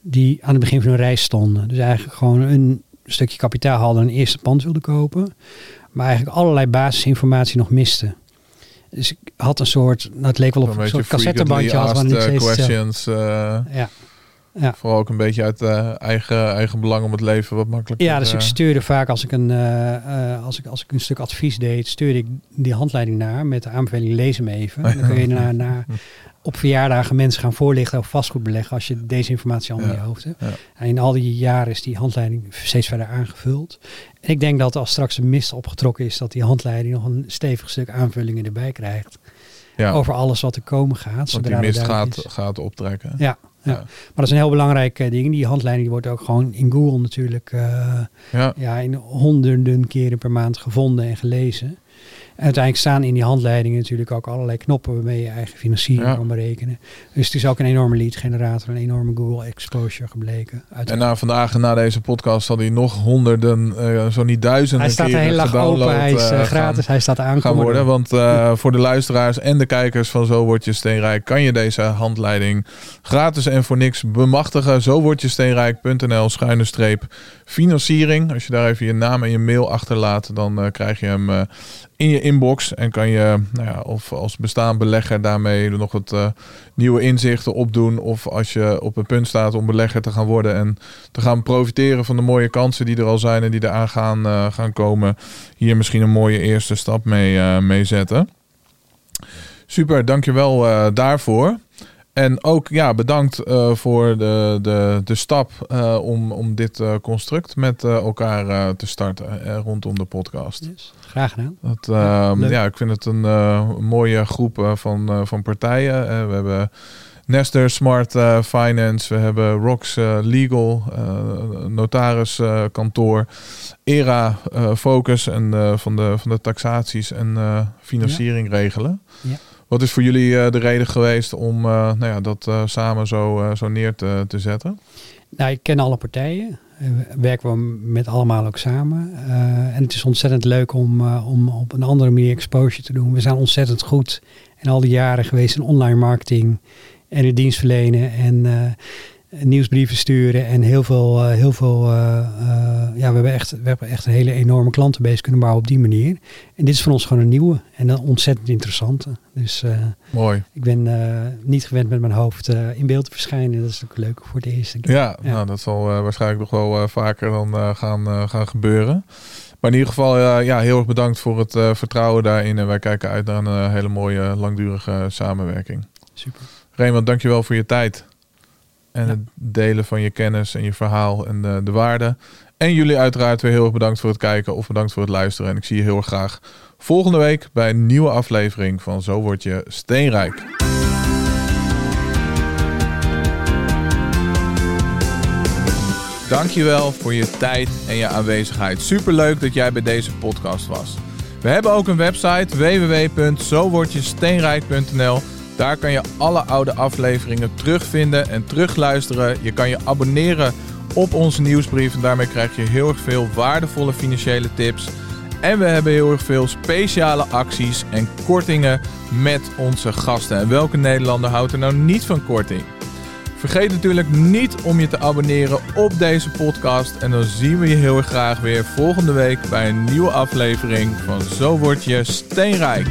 die aan het begin van hun reis stonden. Dus eigenlijk gewoon een stukje kapitaal hadden en een eerste pand wilden kopen, maar eigenlijk allerlei basisinformatie nog misten. Dus ik had een soort, nou het leek wel of een soort cassettebandje had. eh, steeds, questions. eh, ja. Ja. Vooral ook een beetje uit eh, eigen, eigen belang om het leven wat makkelijker Ja, dus eh, ik stuurde vaak als ik, een, eh, eh, als, ik, als ik een stuk advies deed, stuurde ik die handleiding naar met de aanbeveling lees hem even. En dan kun je [laughs] daarna na, op verjaardagen mensen gaan voorlichten over vastgoedbeleggen als je deze informatie al in je hoofd hebt. ja. En in al die jaren is die handleiding steeds verder aangevuld. En ik denk dat als straks een mist opgetrokken is, dat die handleiding nog een stevig stuk aanvullingen erbij krijgt. ja, Over alles wat er komen gaat. want die mist gaat, gaat optrekken. Ja, ja. Maar dat is een heel belangrijk eh, ding. Die handleiding die wordt ook gewoon in Google natuurlijk eh, Ja. ja, in honderden keren per maand gevonden en gelezen. Uiteindelijk staan in die handleidingen natuurlijk ook allerlei knoppen waarmee je eigen financiering Ja. kan berekenen. Dus het is ook een enorme lead generator, een enorme Google exposure gebleken. En na vandaag en na deze podcast zal hij nog honderden, eh, zo niet duizenden hij staat gedownload, open, hij is eh, eh, gratis, hij staat aan gaan worden. Want voor de luisteraars en de kijkers van Zo Word Je Steenrijk kan je deze handleiding gratis en voor niks bemachtigen. Zo word je steenrijk.nl schuine streep financiering. Als je daar even je naam en je mail achterlaat, dan krijg je hem in je inbox. En kan je, nou ja, of als bestaand belegger daarmee nog wat eh, nieuwe inzichten opdoen. Of als je op het punt staat om belegger te gaan worden en te gaan profiteren van de mooie kansen die er al zijn en die eraan gaan, eh, gaan komen. Hier misschien een mooie eerste stap mee, eh, mee zetten. Super, dankjewel daarvoor. En ook ja, bedankt eh, voor de, de, de stap eh, om, om dit eh, construct met elkaar te starten rondom de podcast. Yes, graag gedaan. Dat, Ja, ehm, ja, ik vind het een mooie groep van, van partijen. We hebben Nestor Smart Finance, we hebben Rox Legal, notariskantoor, ERA Focus en van, de, van de taxaties en financiering regelen. Ja. Wat is voor jullie eh, de reden geweest om eh, nou ja, dat eh, samen zo, neer te, te zetten? Nou, ik ken alle partijen. We- Werken we met allemaal ook samen. En het is ontzettend leuk om, om op een andere manier exposure te doen. We zijn ontzettend goed in al die jaren geweest in online marketing en het dienstverlenen en nieuwsbrieven sturen en heel veel, eh, heel veel eh, eh, ja, we hebben, echt, we hebben echt een hele enorme klantenbase kunnen bouwen op die manier. En dit is voor ons gewoon een nieuwe en een ontzettend interessante. Dus Mooi. ik ben niet gewend met mijn hoofd in beeld te verschijnen. Dat is ook leuk voor de eerste keer. Ja, Ja. Nou, dat zal waarschijnlijk nog wel vaker dan gaan, gaan gebeuren. Maar in ieder geval, ja, heel erg bedankt voor het vertrouwen daarin. En wij kijken uit naar een hele mooie, langdurige samenwerking. Super. Raymond, dankjewel voor je tijd. En het delen van je kennis en je verhaal en de, de waarde. En jullie uiteraard weer heel erg bedankt voor het kijken of bedankt voor het luisteren. En ik zie je heel erg graag volgende week bij een nieuwe aflevering van Zo Word Je Steenrijk. Dankjewel voor je tijd en je aanwezigheid. Superleuk dat jij bij deze podcast was. We hebben ook een website www.zowordjesteenrijk.nl. Daar kan je alle oude afleveringen terugvinden en terugluisteren. Je kan je abonneren op onze nieuwsbrief en daarmee krijg je heel erg veel waardevolle financiële tips. En we hebben heel erg veel speciale acties en kortingen met onze gasten. En welke Nederlander houdt er nou niet van korting? Vergeet natuurlijk niet om je te abonneren op deze podcast. En dan zien we je heel erg graag weer volgende week bij een nieuwe aflevering van Zo Word Je Steenrijk.